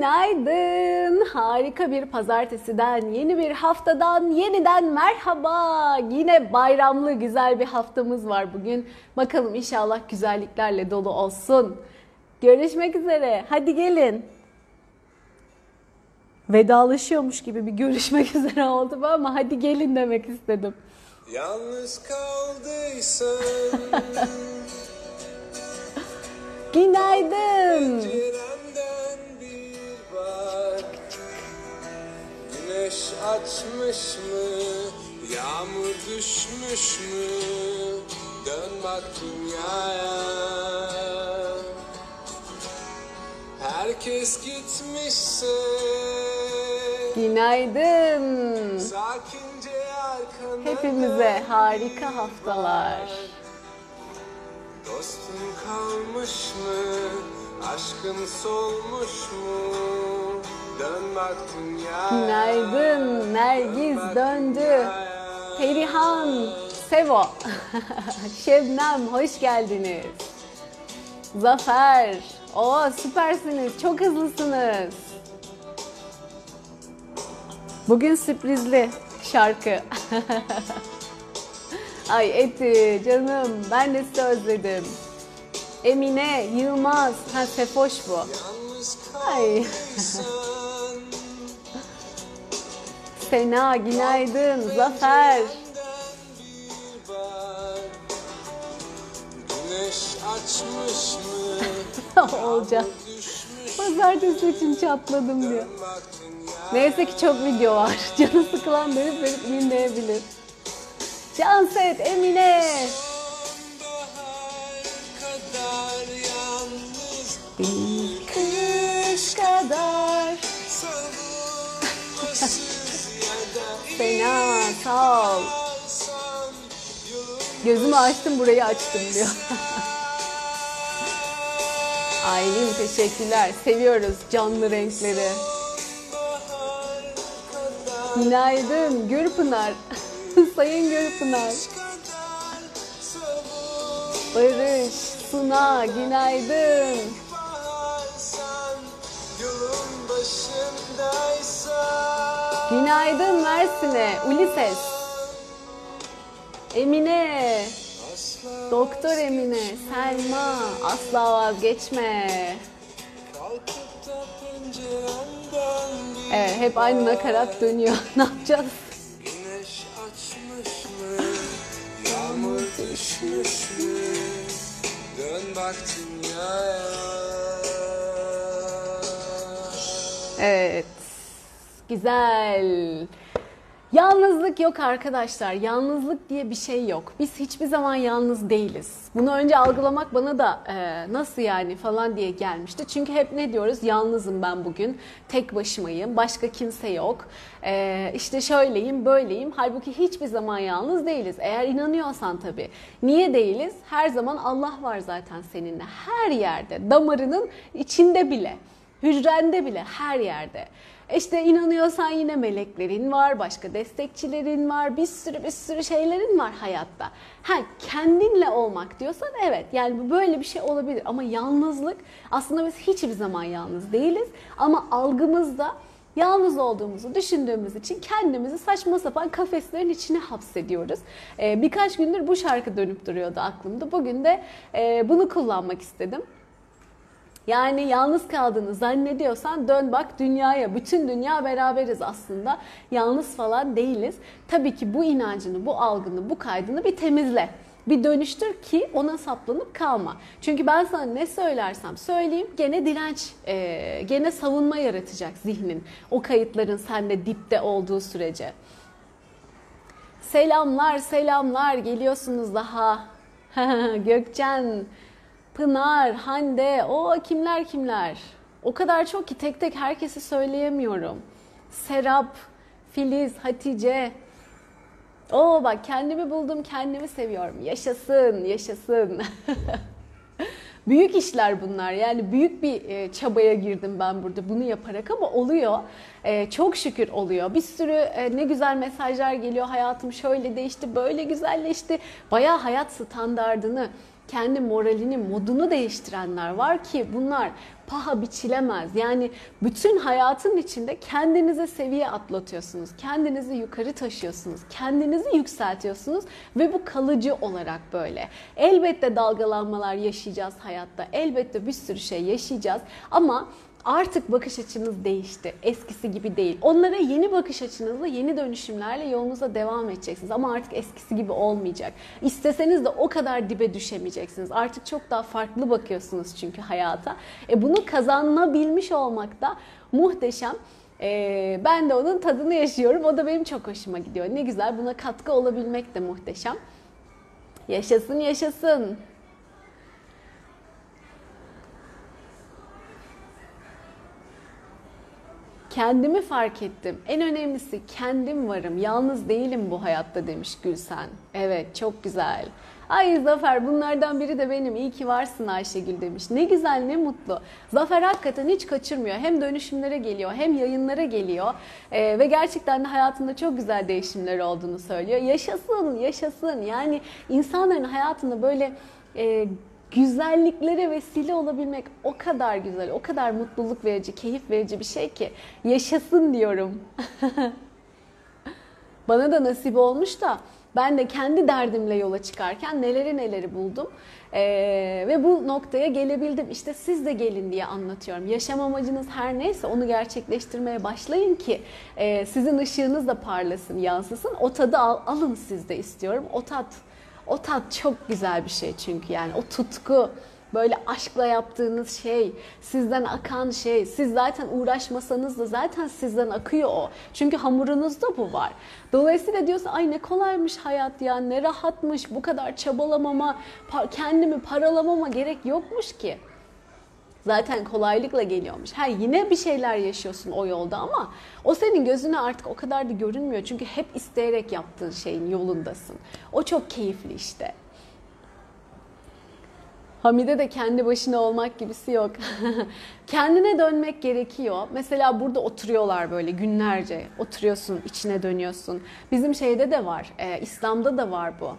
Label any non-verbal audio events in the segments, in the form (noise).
Günaydın. Harika bir pazartesiden, yeni bir haftadan yeniden merhaba. Yine bayramlı güzel bir haftamız var bugün. Bakalım inşallah güzelliklerle dolu olsun. Görüşmek üzere. Hadi gelin. Vedalaşıyormuş gibi bir görüşmek (laughs) üzere oldu ama hadi gelin demek istedim. Yalnız kaldıysan (laughs) Günaydın. Güneş açmış mı Yağmur düşmüş mü Dön bak dünyaya Herkes gitmişse Günaydın. Sakince arkana Hepimize harika haftalar. Dostun kalmış mı? Aşkın solmuş mu? Günaydın. Nergis bak döndü. Perihan, Sevo, (laughs) Şebnem hoş geldiniz. Zafer, o süpersiniz, çok hızlısınız. Bugün sürprizli şarkı. (laughs) Ay Eti canım ben de sizi özledim. Emine, Yılmaz, ha Sefoş bu. Ay. (laughs) Sena, günaydın, Zafer. (laughs) Olacak. Pazartesi için çatladım diyor. Neyse ki çok video var. (laughs) Canı sıkılan dönüp dönüp dinleyebilir. Canset, Emine. Sonbahar Fena, sağ ol. Gözümü açtım burayı açtım diyor. (laughs) Aylin teşekkürler. Seviyoruz canlı renkleri. Günaydın Gürpınar. (laughs) Sayın Gürpınar. Barış, Suna, günaydın. Günaydın Mersin'e. Ulises. Emine. Doktor Emine, Selma, asla vazgeçme. Evet, hep aynı nakarat dönüyor. (laughs) ne yapacağız? Güneş açmış mı? Yağmur düşmüş mü? Dön bak dünyaya. Evet, güzel. Yalnızlık yok arkadaşlar. Yalnızlık diye bir şey yok. Biz hiçbir zaman yalnız değiliz. Bunu önce algılamak bana da e, nasıl yani falan diye gelmişti. Çünkü hep ne diyoruz? Yalnızım ben bugün. Tek başımayım. Başka kimse yok. E, işte şöyleyim, böyleyim. Halbuki hiçbir zaman yalnız değiliz. Eğer inanıyorsan tabii. Niye değiliz? Her zaman Allah var zaten seninle. Her yerde. Damarının içinde bile. Hücrende bile her yerde. İşte inanıyorsan yine meleklerin var, başka destekçilerin var, bir sürü bir sürü şeylerin var hayatta. Ha kendinle olmak diyorsan evet yani böyle bir şey olabilir ama yalnızlık aslında biz hiçbir zaman yalnız değiliz ama algımızda yalnız olduğumuzu düşündüğümüz için kendimizi saçma sapan kafeslerin içine hapsediyoruz. Ee, birkaç gündür bu şarkı dönüp duruyordu aklımda. Bugün de e, bunu kullanmak istedim. Yani yalnız kaldığını zannediyorsan dön bak dünyaya. Bütün dünya beraberiz aslında. Yalnız falan değiliz. Tabii ki bu inancını, bu algını, bu kaydını bir temizle. Bir dönüştür ki ona saplanıp kalma. Çünkü ben sana ne söylersem söyleyeyim gene direnç, e, gene savunma yaratacak zihnin. O kayıtların sende dipte olduğu sürece. Selamlar, selamlar. Geliyorsunuz daha. (laughs) Gökçen, Pınar, Hande, o kimler kimler? O kadar çok ki tek tek herkesi söyleyemiyorum. Serap, Filiz, Hatice. Oo bak kendimi buldum, kendimi seviyorum. Yaşasın, yaşasın. (laughs) büyük işler bunlar. Yani büyük bir e, çabaya girdim ben burada bunu yaparak ama oluyor. E, çok şükür oluyor. Bir sürü e, ne güzel mesajlar geliyor. Hayatım şöyle değişti, böyle güzelleşti. Bayağı hayat standardını kendi moralini, modunu değiştirenler var ki bunlar paha biçilemez. Yani bütün hayatın içinde kendinize seviye atlatıyorsunuz. Kendinizi yukarı taşıyorsunuz. Kendinizi yükseltiyorsunuz ve bu kalıcı olarak böyle. Elbette dalgalanmalar yaşayacağız hayatta. Elbette bir sürü şey yaşayacağız ama Artık bakış açınız değişti. Eskisi gibi değil. Onlara yeni bakış açınızla, yeni dönüşümlerle yolunuza devam edeceksiniz. Ama artık eskisi gibi olmayacak. İsteseniz de o kadar dibe düşemeyeceksiniz. Artık çok daha farklı bakıyorsunuz çünkü hayata. E bunu kazanabilmiş olmak da muhteşem. Ee, ben de onun tadını yaşıyorum. O da benim çok hoşuma gidiyor. Ne güzel. Buna katkı olabilmek de muhteşem. Yaşasın yaşasın. Kendimi fark ettim. En önemlisi kendim varım. Yalnız değilim bu hayatta demiş Gülsen. Evet çok güzel. Ay Zafer bunlardan biri de benim. İyi ki varsın Ayşegül demiş. Ne güzel ne mutlu. Zafer hakikaten hiç kaçırmıyor. Hem dönüşümlere geliyor hem yayınlara geliyor. Ee, ve gerçekten de hayatında çok güzel değişimler olduğunu söylüyor. Yaşasın yaşasın. Yani insanların hayatında böyle... E, güzelliklere vesile olabilmek o kadar güzel, o kadar mutluluk verici, keyif verici bir şey ki yaşasın diyorum. (laughs) Bana da nasip olmuş da ben de kendi derdimle yola çıkarken neleri neleri buldum. Ee, ve bu noktaya gelebildim. İşte siz de gelin diye anlatıyorum. Yaşam amacınız her neyse onu gerçekleştirmeye başlayın ki e, sizin ışığınız da parlasın, yansısın. O tadı al, alın siz de istiyorum. O tat o tat çok güzel bir şey çünkü yani o tutku, böyle aşkla yaptığınız şey, sizden akan şey, siz zaten uğraşmasanız da zaten sizden akıyor o. Çünkü hamurunuzda bu var. Dolayısıyla diyorsun ay ne kolaymış hayat ya, ne rahatmış, bu kadar çabalamama, kendimi paralamama gerek yokmuş ki. Zaten kolaylıkla geliyormuş. Ha yine bir şeyler yaşıyorsun o yolda ama o senin gözüne artık o kadar da görünmüyor. Çünkü hep isteyerek yaptığın şeyin yolundasın. O çok keyifli işte. Hamide de kendi başına olmak gibisi yok. (laughs) Kendine dönmek gerekiyor. Mesela burada oturuyorlar böyle günlerce. Oturuyorsun, içine dönüyorsun. Bizim şeyde de var, e, İslam'da da var bu.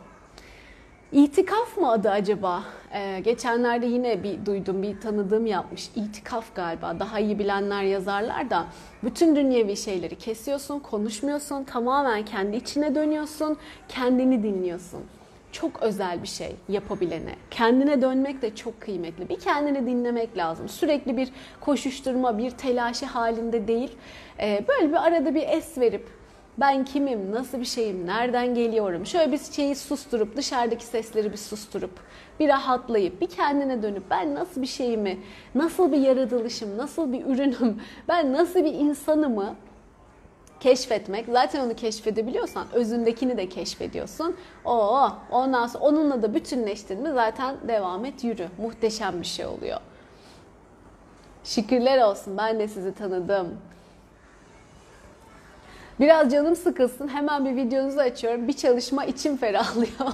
İtikaf mı adı acaba? Ee, geçenlerde yine bir duydum, bir tanıdığım yapmış. İtikaf galiba. Daha iyi bilenler yazarlar da. Bütün dünyevi şeyleri kesiyorsun, konuşmuyorsun. Tamamen kendi içine dönüyorsun. Kendini dinliyorsun. Çok özel bir şey yapabilene. Kendine dönmek de çok kıymetli. Bir kendini dinlemek lazım. Sürekli bir koşuşturma, bir telaşı halinde değil. Ee, böyle bir arada bir es verip ben kimim, nasıl bir şeyim, nereden geliyorum? Şöyle bir şeyi susturup, dışarıdaki sesleri bir susturup, bir rahatlayıp, bir kendine dönüp ben nasıl bir şeyimi, nasıl bir yaratılışım, nasıl bir ürünüm, (laughs) ben nasıl bir insanımı keşfetmek. Zaten onu keşfedebiliyorsan özündekini de keşfediyorsun. O ondan sonra onunla da bütünleştin mi zaten devam et yürü. Muhteşem bir şey oluyor. Şükürler olsun ben de sizi tanıdım. Biraz canım sıkılsın hemen bir videonuzu açıyorum. Bir çalışma içim ferahlıyor.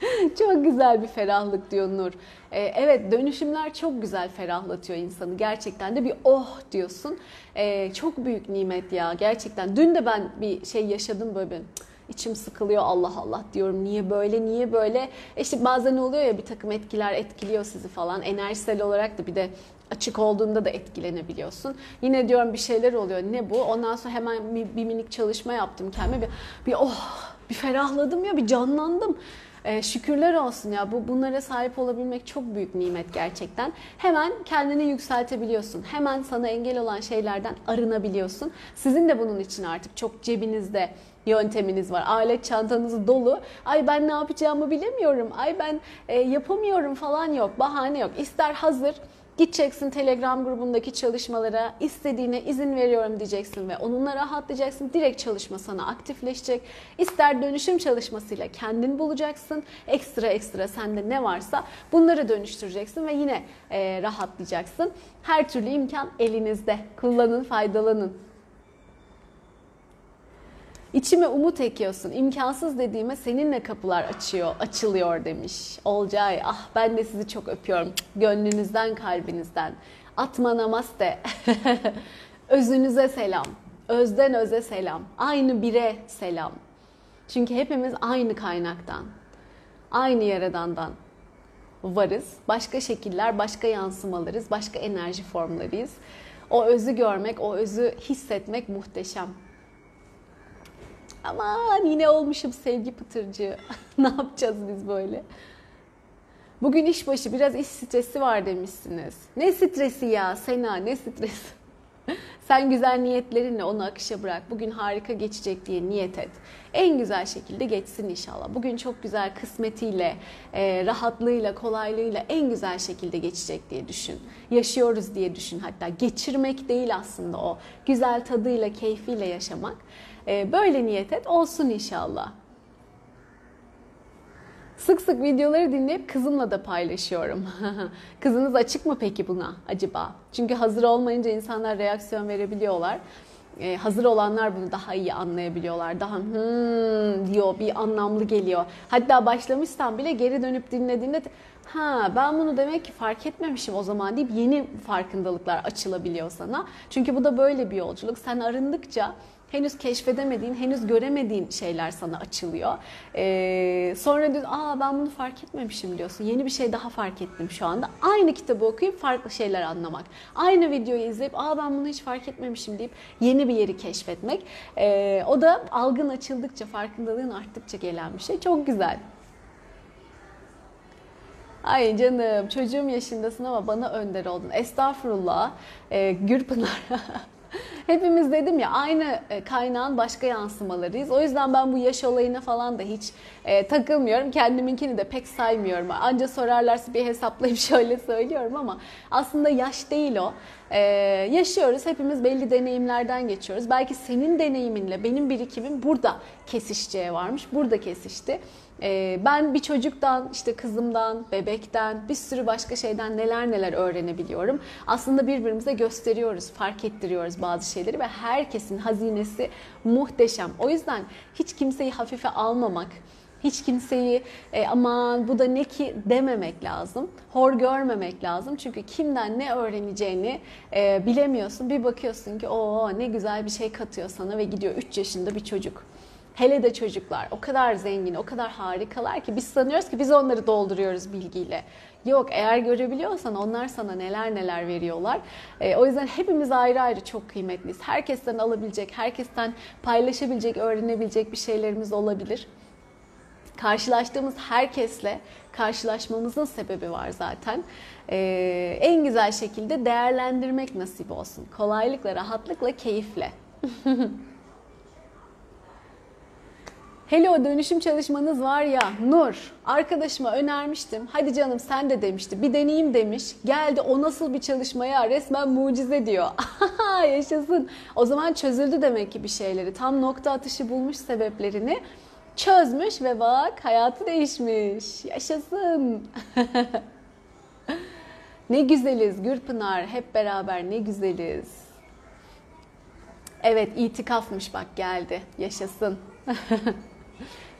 (laughs) çok güzel bir ferahlık diyor Nur. Ee, evet dönüşümler çok güzel ferahlatıyor insanı. Gerçekten de bir oh diyorsun. Ee, çok büyük nimet ya gerçekten. Dün de ben bir şey yaşadım böyle bir içim sıkılıyor Allah Allah diyorum niye böyle niye böyle e işte bazen oluyor ya bir takım etkiler etkiliyor sizi falan enerjisel olarak da bir de açık olduğunda da etkilenebiliyorsun. Yine diyorum bir şeyler oluyor. Ne bu? Ondan sonra hemen bir, bir minik çalışma yaptım kendime. Bir, bir oh bir ferahladım ya bir canlandım. Ee, şükürler olsun ya bu bunlara sahip olabilmek çok büyük nimet gerçekten. Hemen kendini yükseltebiliyorsun. Hemen sana engel olan şeylerden arınabiliyorsun. Sizin de bunun için artık çok cebinizde yönteminiz var. Alet çantanız dolu. Ay ben ne yapacağımı bilemiyorum. Ay ben e, yapamıyorum falan yok. Bahane yok. İster hazır Gideceksin Telegram grubundaki çalışmalara, istediğine izin veriyorum diyeceksin ve onunla rahatlayacaksın. Direkt çalışma sana aktifleşecek. İster dönüşüm çalışmasıyla kendin bulacaksın. Ekstra ekstra sende ne varsa bunları dönüştüreceksin ve yine e, rahatlayacaksın. Her türlü imkan elinizde. Kullanın, faydalanın. İçime umut ekiyorsun. İmkansız dediğime seninle kapılar açıyor, açılıyor demiş. Olcay, ah ben de sizi çok öpüyorum. Gönlünüzden, kalbinizden. Atma namaste. (laughs) Özünüze selam. Özden öze selam. Aynı bire selam. Çünkü hepimiz aynı kaynaktan. Aynı yaradandan. varız. Başka şekiller, başka yansımalarız, başka enerji formlarıyız. O özü görmek, o özü hissetmek muhteşem. Aman yine olmuşum sevgi pıtırcığı. (laughs) ne yapacağız biz böyle? Bugün işbaşı biraz iş stresi var demişsiniz. Ne stresi ya Sena ne stresi? (laughs) Sen güzel niyetlerinle onu akışa bırak. Bugün harika geçecek diye niyet et. En güzel şekilde geçsin inşallah. Bugün çok güzel kısmetiyle, e, rahatlığıyla, kolaylığıyla en güzel şekilde geçecek diye düşün. Yaşıyoruz diye düşün hatta. Geçirmek değil aslında o. Güzel tadıyla, keyfiyle yaşamak. E, böyle niyet et. Olsun inşallah. Sık sık videoları dinleyip kızımla da paylaşıyorum. (laughs) Kızınız açık mı peki buna acaba? Çünkü hazır olmayınca insanlar reaksiyon verebiliyorlar. Ee, hazır olanlar bunu daha iyi anlayabiliyorlar. Daha hmm diyor bir anlamlı geliyor. Hatta başlamışsan bile geri dönüp dinlediğinde ha ben bunu demek ki fark etmemişim o zaman deyip yeni farkındalıklar açılabiliyor sana. Çünkü bu da böyle bir yolculuk. Sen arındıkça henüz keşfedemediğin, henüz göremediğin şeyler sana açılıyor. Ee, sonra diyorsun, aa ben bunu fark etmemişim diyorsun. Yeni bir şey daha fark ettim şu anda. Aynı kitabı okuyup farklı şeyler anlamak. Aynı videoyu izleyip, aa ben bunu hiç fark etmemişim deyip yeni bir yeri keşfetmek. Ee, o da algın açıldıkça, farkındalığın arttıkça gelen bir şey. Çok güzel. Ay canım çocuğum yaşındasın ama bana önder oldun. Estağfurullah. Ee, Gürpınar. (laughs) Hepimiz dedim ya aynı e, kaynağın başka yansımalarıyız. O yüzden ben bu yaş olayına falan da hiç e, takılmıyorum. Kendiminkini de pek saymıyorum. Anca sorarlarsa bir hesaplayıp (laughs) şöyle söylüyorum ama aslında yaş değil o. E, yaşıyoruz. Hepimiz belli deneyimlerden geçiyoruz. Belki senin deneyiminle benim birikimim burada kesişeceği varmış. Burada kesişti. Ee, ben bir çocuktan, işte kızımdan, bebekten, bir sürü başka şeyden neler neler öğrenebiliyorum. Aslında birbirimize gösteriyoruz, fark ettiriyoruz bazı şeyleri ve herkesin hazinesi muhteşem. O yüzden hiç kimseyi hafife almamak, hiç kimseyi e, aman bu da ne ki dememek lazım. Hor görmemek lazım. Çünkü kimden ne öğreneceğini e, bilemiyorsun. Bir bakıyorsun ki o ne güzel bir şey katıyor sana ve gidiyor 3 yaşında bir çocuk. Hele de çocuklar o kadar zengin, o kadar harikalar ki biz sanıyoruz ki biz onları dolduruyoruz bilgiyle. Yok eğer görebiliyorsan onlar sana neler neler veriyorlar. E, o yüzden hepimiz ayrı ayrı çok kıymetliyiz. Herkesten alabilecek, herkesten paylaşabilecek, öğrenebilecek bir şeylerimiz olabilir. Karşılaştığımız herkesle karşılaşmamızın sebebi var zaten. E, en güzel şekilde değerlendirmek nasip olsun. Kolaylıkla, rahatlıkla, keyifle. (laughs) Hele o dönüşüm çalışmanız var ya Nur arkadaşıma önermiştim. Hadi canım sen de demişti. Bir deneyeyim demiş. Geldi o nasıl bir çalışmaya resmen mucize diyor. (laughs) Yaşasın. O zaman çözüldü demek ki bir şeyleri. Tam nokta atışı bulmuş sebeplerini. Çözmüş ve bak hayatı değişmiş. Yaşasın. (laughs) ne güzeliz Gürpınar. Hep beraber ne güzeliz. Evet itikafmış bak geldi. Yaşasın. (laughs)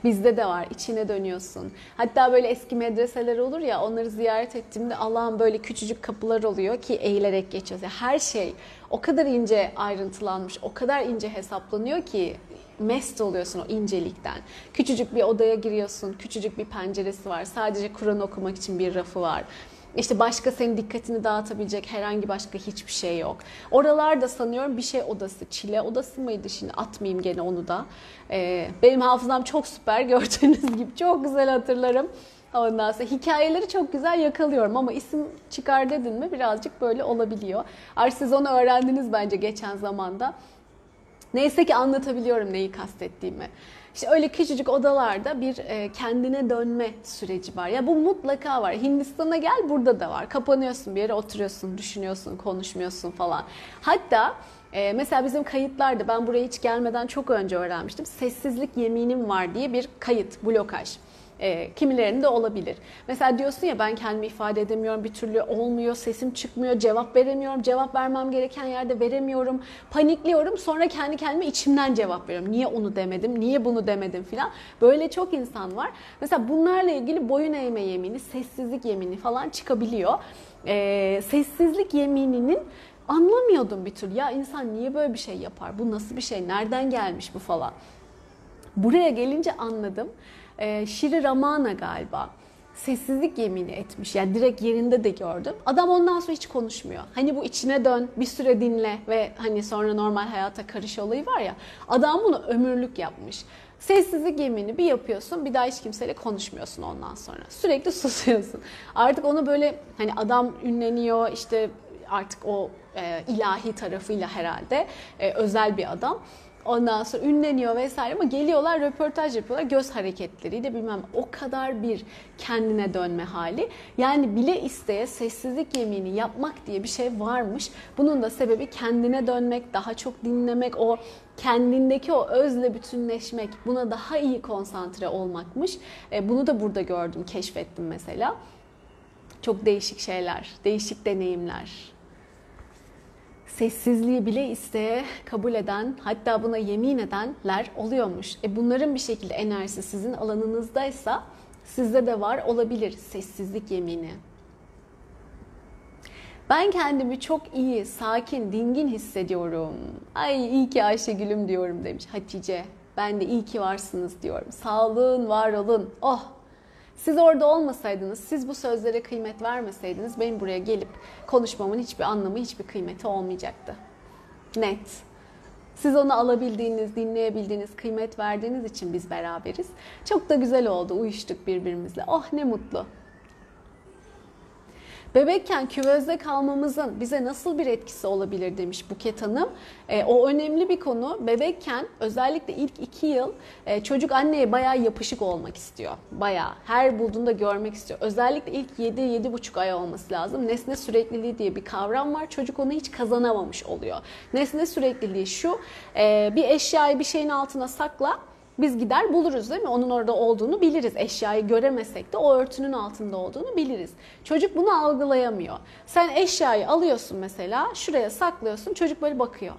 Bizde de var. içine dönüyorsun. Hatta böyle eski medreseler olur ya onları ziyaret ettiğimde Allah'ın böyle küçücük kapılar oluyor ki eğilerek geçiyoruz. Her şey o kadar ince ayrıntılanmış, o kadar ince hesaplanıyor ki mest oluyorsun o incelikten. Küçücük bir odaya giriyorsun, küçücük bir penceresi var. Sadece Kur'an okumak için bir rafı var. İşte başka senin dikkatini dağıtabilecek herhangi başka hiçbir şey yok. Oralarda sanıyorum bir şey odası, çile odası mıydı şimdi atmayayım gene onu da. Ee, benim hafızam çok süper (laughs) gördüğünüz gibi çok güzel hatırlarım. Ondan sonra hikayeleri çok güzel yakalıyorum ama isim çıkar dedin mi birazcık böyle olabiliyor. Artık siz onu öğrendiniz bence geçen zamanda. Neyse ki anlatabiliyorum neyi kastettiğimi. İşte öyle küçücük odalarda bir e, kendine dönme süreci var. Ya bu mutlaka var. Hindistan'a gel burada da var. Kapanıyorsun bir yere oturuyorsun, düşünüyorsun, konuşmuyorsun falan. Hatta e, mesela bizim kayıtlarda ben buraya hiç gelmeden çok önce öğrenmiştim. Sessizlik yeminim var diye bir kayıt, blokaj. E, kimilerinde olabilir. Mesela diyorsun ya ben kendimi ifade edemiyorum, bir türlü olmuyor, sesim çıkmıyor, cevap veremiyorum, cevap vermem gereken yerde veremiyorum, panikliyorum. Sonra kendi kendime içimden cevap veriyorum. Niye onu demedim, niye bunu demedim filan. Böyle çok insan var. Mesela bunlarla ilgili boyun eğme yemini, sessizlik yemini falan çıkabiliyor. E, sessizlik yemininin anlamıyordum bir türlü. Ya insan niye böyle bir şey yapar? Bu nasıl bir şey? Nereden gelmiş bu falan? Buraya gelince anladım. E, Şiri Ramana galiba. sessizlik yemini etmiş. Yani direkt yerinde de gördüm. Adam ondan sonra hiç konuşmuyor. Hani bu içine dön, bir süre dinle ve hani sonra normal hayata karış olayı var ya. Adam bunu ömürlük yapmış. Sessizlik yemini bir yapıyorsun bir daha hiç kimseyle konuşmuyorsun ondan sonra. Sürekli (laughs) susuyorsun. Artık onu böyle hani adam ünleniyor işte artık o e, ilahi tarafıyla herhalde e, özel bir adam. Ondan sonra ünleniyor vesaire ama geliyorlar röportaj yapıyorlar göz hareketleriyle bilmem o kadar bir kendine dönme hali. Yani bile isteye sessizlik yemini yapmak diye bir şey varmış. Bunun da sebebi kendine dönmek, daha çok dinlemek, o kendindeki o özle bütünleşmek, buna daha iyi konsantre olmakmış. E, bunu da burada gördüm, keşfettim mesela. Çok değişik şeyler, değişik deneyimler sessizliği bile isteye kabul eden hatta buna yemin edenler oluyormuş. E bunların bir şekilde enerjisi sizin alanınızdaysa sizde de var olabilir sessizlik yemini. Ben kendimi çok iyi, sakin, dingin hissediyorum. Ay iyi ki Ayşegül'üm diyorum demiş Hatice. Ben de iyi ki varsınız diyorum. Sağ olun, var olun. Oh siz orada olmasaydınız, siz bu sözlere kıymet vermeseydiniz benim buraya gelip konuşmamın hiçbir anlamı, hiçbir kıymeti olmayacaktı. Net. Siz onu alabildiğiniz, dinleyebildiğiniz, kıymet verdiğiniz için biz beraberiz. Çok da güzel oldu, uyuştuk birbirimizle. Oh ne mutlu. Bebekken küvezde kalmamızın bize nasıl bir etkisi olabilir demiş Buket Hanım. E, o önemli bir konu. Bebekken özellikle ilk iki yıl e, çocuk anneye bayağı yapışık olmak istiyor. Bayağı. Her bulduğunda görmek istiyor. Özellikle ilk 7-7,5 ay olması lazım. Nesne sürekliliği diye bir kavram var. Çocuk onu hiç kazanamamış oluyor. Nesne sürekliliği şu. E, bir eşyayı bir şeyin altına sakla biz gider buluruz değil mi? Onun orada olduğunu biliriz. Eşyayı göremesek de o örtünün altında olduğunu biliriz. Çocuk bunu algılayamıyor. Sen eşyayı alıyorsun mesela, şuraya saklıyorsun, çocuk böyle bakıyor.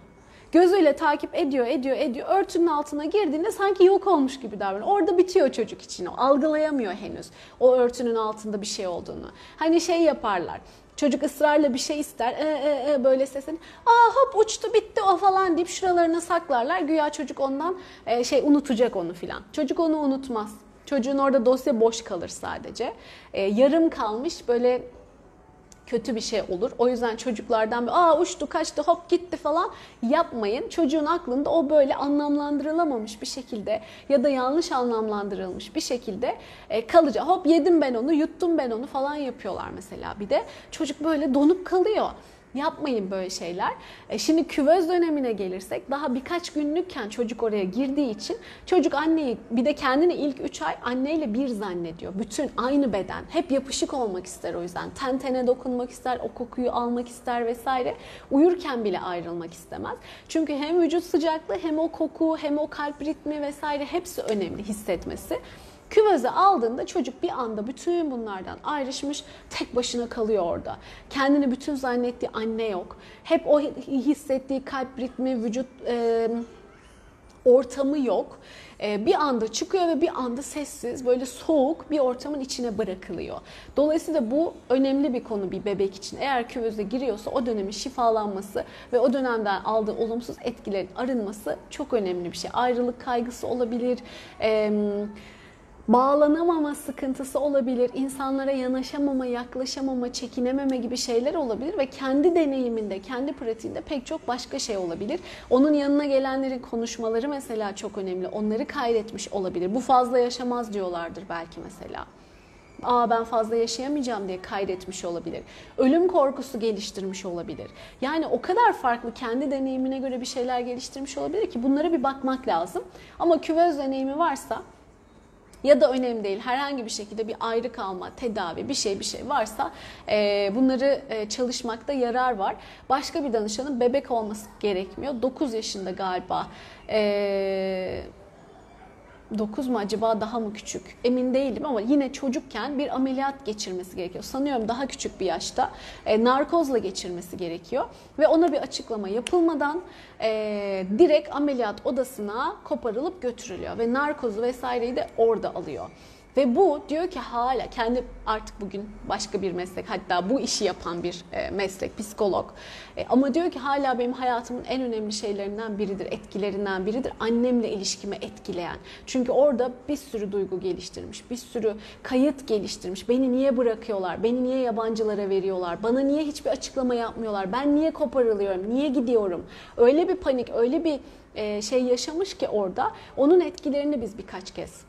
Gözüyle takip ediyor, ediyor, ediyor. Örtünün altına girdiğinde sanki yok olmuş gibi davranıyor. Orada bitiyor çocuk için o. Algılayamıyor henüz o örtünün altında bir şey olduğunu. Hani şey yaparlar. Çocuk ısrarla bir şey ister. E, e, e, böyle sesini. Aa hop uçtu bitti o falan deyip şuralarına saklarlar. Güya çocuk ondan e, şey unutacak onu filan. Çocuk onu unutmaz. Çocuğun orada dosya boş kalır sadece. E, yarım kalmış böyle kötü bir şey olur. O yüzden çocuklardan aa uçtu kaçtı hop gitti falan yapmayın. Çocuğun aklında o böyle anlamlandırılamamış bir şekilde ya da yanlış anlamlandırılmış bir şekilde e, kalacak. Hop yedim ben onu yuttum ben onu falan yapıyorlar mesela bir de. Çocuk böyle donup kalıyor. Yapmayın böyle şeyler. E şimdi küvöz dönemine gelirsek daha birkaç günlükken çocuk oraya girdiği için çocuk anneyi bir de kendini ilk 3 ay anneyle bir zannediyor. Bütün aynı beden. Hep yapışık olmak ister o yüzden. Ten tene dokunmak ister, o kokuyu almak ister vesaire. Uyurken bile ayrılmak istemez. Çünkü hem vücut sıcaklığı hem o koku hem o kalp ritmi vesaire hepsi önemli hissetmesi. Küveze aldığında çocuk bir anda bütün bunlardan ayrışmış, tek başına kalıyor orada. Kendini bütün zannettiği anne yok. Hep o hissettiği kalp ritmi, vücut e, ortamı yok. E, bir anda çıkıyor ve bir anda sessiz, böyle soğuk bir ortamın içine bırakılıyor. Dolayısıyla bu önemli bir konu bir bebek için. Eğer küveze giriyorsa o dönemin şifalanması ve o dönemden aldığı olumsuz etkilerin arınması çok önemli bir şey. Ayrılık kaygısı olabilir. Eee bağlanamama sıkıntısı olabilir, insanlara yanaşamama, yaklaşamama, çekinememe gibi şeyler olabilir ve kendi deneyiminde, kendi pratiğinde pek çok başka şey olabilir. Onun yanına gelenlerin konuşmaları mesela çok önemli. Onları kaydetmiş olabilir. Bu fazla yaşamaz diyorlardır belki mesela. Aa ben fazla yaşayamayacağım diye kaydetmiş olabilir. Ölüm korkusu geliştirmiş olabilir. Yani o kadar farklı kendi deneyimine göre bir şeyler geliştirmiş olabilir ki bunlara bir bakmak lazım. Ama küvöz deneyimi varsa ya da önemli değil herhangi bir şekilde bir ayrı kalma, tedavi bir şey bir şey varsa e, bunları e, çalışmakta yarar var. Başka bir danışanın bebek olması gerekmiyor. 9 yaşında galiba. E, 9 mu acaba daha mı küçük? Emin değilim ama yine çocukken bir ameliyat geçirmesi gerekiyor. Sanıyorum daha küçük bir yaşta e, narkozla geçirmesi gerekiyor. Ve ona bir açıklama yapılmadan e, direkt ameliyat odasına koparılıp götürülüyor. Ve narkozu vesaireyi de orada alıyor. Ve bu diyor ki hala kendi artık bugün başka bir meslek hatta bu işi yapan bir e, meslek psikolog. E, ama diyor ki hala benim hayatımın en önemli şeylerinden biridir, etkilerinden biridir. Annemle ilişkimi etkileyen. Çünkü orada bir sürü duygu geliştirmiş, bir sürü kayıt geliştirmiş. Beni niye bırakıyorlar? Beni niye yabancılara veriyorlar? Bana niye hiçbir açıklama yapmıyorlar? Ben niye koparılıyorum? Niye gidiyorum? Öyle bir panik, öyle bir e, şey yaşamış ki orada. Onun etkilerini biz birkaç kez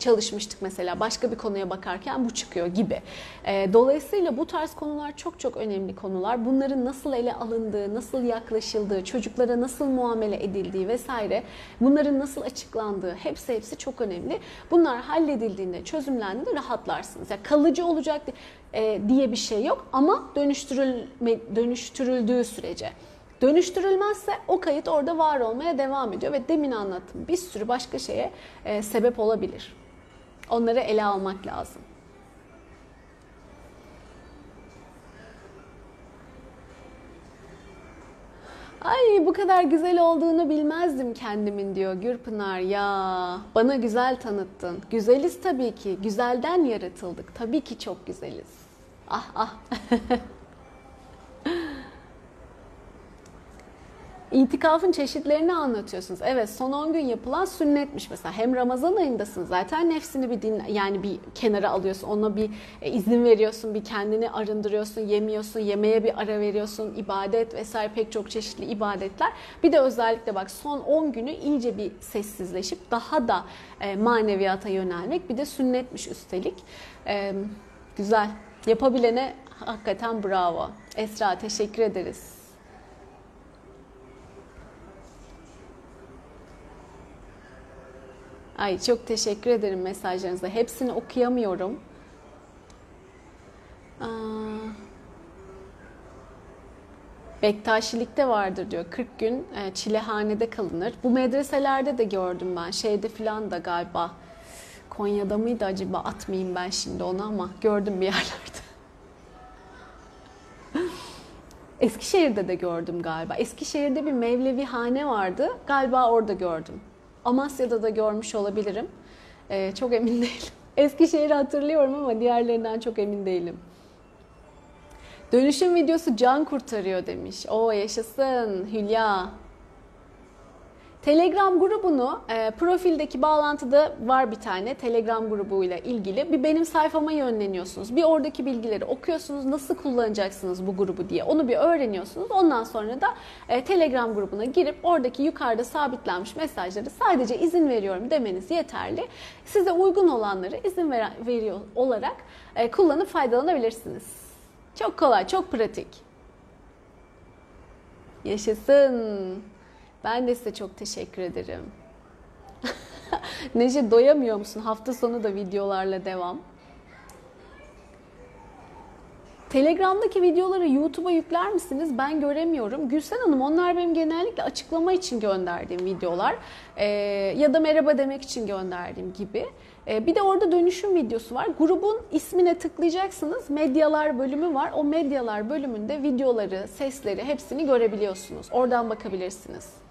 çalışmıştık mesela başka bir konuya bakarken bu çıkıyor gibi. E, dolayısıyla bu tarz konular çok çok önemli konular. Bunların nasıl ele alındığı, nasıl yaklaşıldığı, çocuklara nasıl muamele edildiği vesaire bunların nasıl açıklandığı hepsi hepsi çok önemli. Bunlar halledildiğinde, çözümlendiğinde rahatlarsınız. Yani kalıcı olacak e, diye bir şey yok ama dönüştürülme, dönüştürüldüğü sürece. Dönüştürülmezse o kayıt orada var olmaya devam ediyor ve demin anlattığım bir sürü başka şeye e, sebep olabilir. Onları ele almak lazım. Ay bu kadar güzel olduğunu bilmezdim kendimin diyor Gürpınar ya. Bana güzel tanıttın. Güzeliz tabii ki. Güzelden yaratıldık. Tabii ki çok güzeliz. Ah ah. (laughs) İtikafın çeşitlerini anlatıyorsunuz. Evet son 10 gün yapılan sünnetmiş mesela. Hem Ramazan ayındasın zaten nefsini bir din yani bir kenara alıyorsun. Ona bir e, izin veriyorsun, bir kendini arındırıyorsun, yemiyorsun, yemeğe bir ara veriyorsun, ibadet vesaire pek çok çeşitli ibadetler. Bir de özellikle bak son 10 günü iyice bir sessizleşip daha da e, maneviyata yönelmek. Bir de sünnetmiş üstelik. E, güzel. Yapabilene hakikaten bravo. Esra teşekkür ederiz. Ay çok teşekkür ederim mesajlarınıza. Hepsini okuyamıyorum. Bektaşilikte vardır diyor. 40 gün e, çilehanede kalınır. Bu medreselerde de gördüm ben. Şeyde filan da galiba. Konya'da mıydı acaba? Atmayayım ben şimdi onu ama gördüm bir (laughs) yerlerde. Eskişehir'de de gördüm galiba. Eskişehir'de bir Mevlevi hane vardı. Galiba orada gördüm. Amasya'da da görmüş olabilirim. Ee, çok emin (laughs) değilim. Eskişehir'i hatırlıyorum ama diğerlerinden çok emin değilim. Dönüşüm videosu can kurtarıyor demiş. O yaşasın Hülya. Telegram grubunu e, profildeki bağlantıda var bir tane Telegram grubuyla ilgili. Bir benim sayfama yönleniyorsunuz. Bir oradaki bilgileri okuyorsunuz. Nasıl kullanacaksınız bu grubu diye. Onu bir öğreniyorsunuz. Ondan sonra da e, Telegram grubuna girip oradaki yukarıda sabitlenmiş mesajları sadece izin veriyorum demeniz yeterli. Size uygun olanları izin ver, veriyor olarak e, kullanıp faydalanabilirsiniz. Çok kolay, çok pratik. Yaşasın. Ben de size çok teşekkür ederim. (laughs) Nece doyamıyor musun? Hafta sonu da videolarla devam. Telegram'daki videoları YouTube'a yükler misiniz? Ben göremiyorum. Gülsen Hanım onlar benim genellikle açıklama için gönderdiğim videolar ee, ya da merhaba demek için gönderdiğim gibi. Ee, bir de orada dönüşüm videosu var. Grubun ismine tıklayacaksınız. Medyalar bölümü var. O medyalar bölümünde videoları, sesleri hepsini görebiliyorsunuz. Oradan bakabilirsiniz.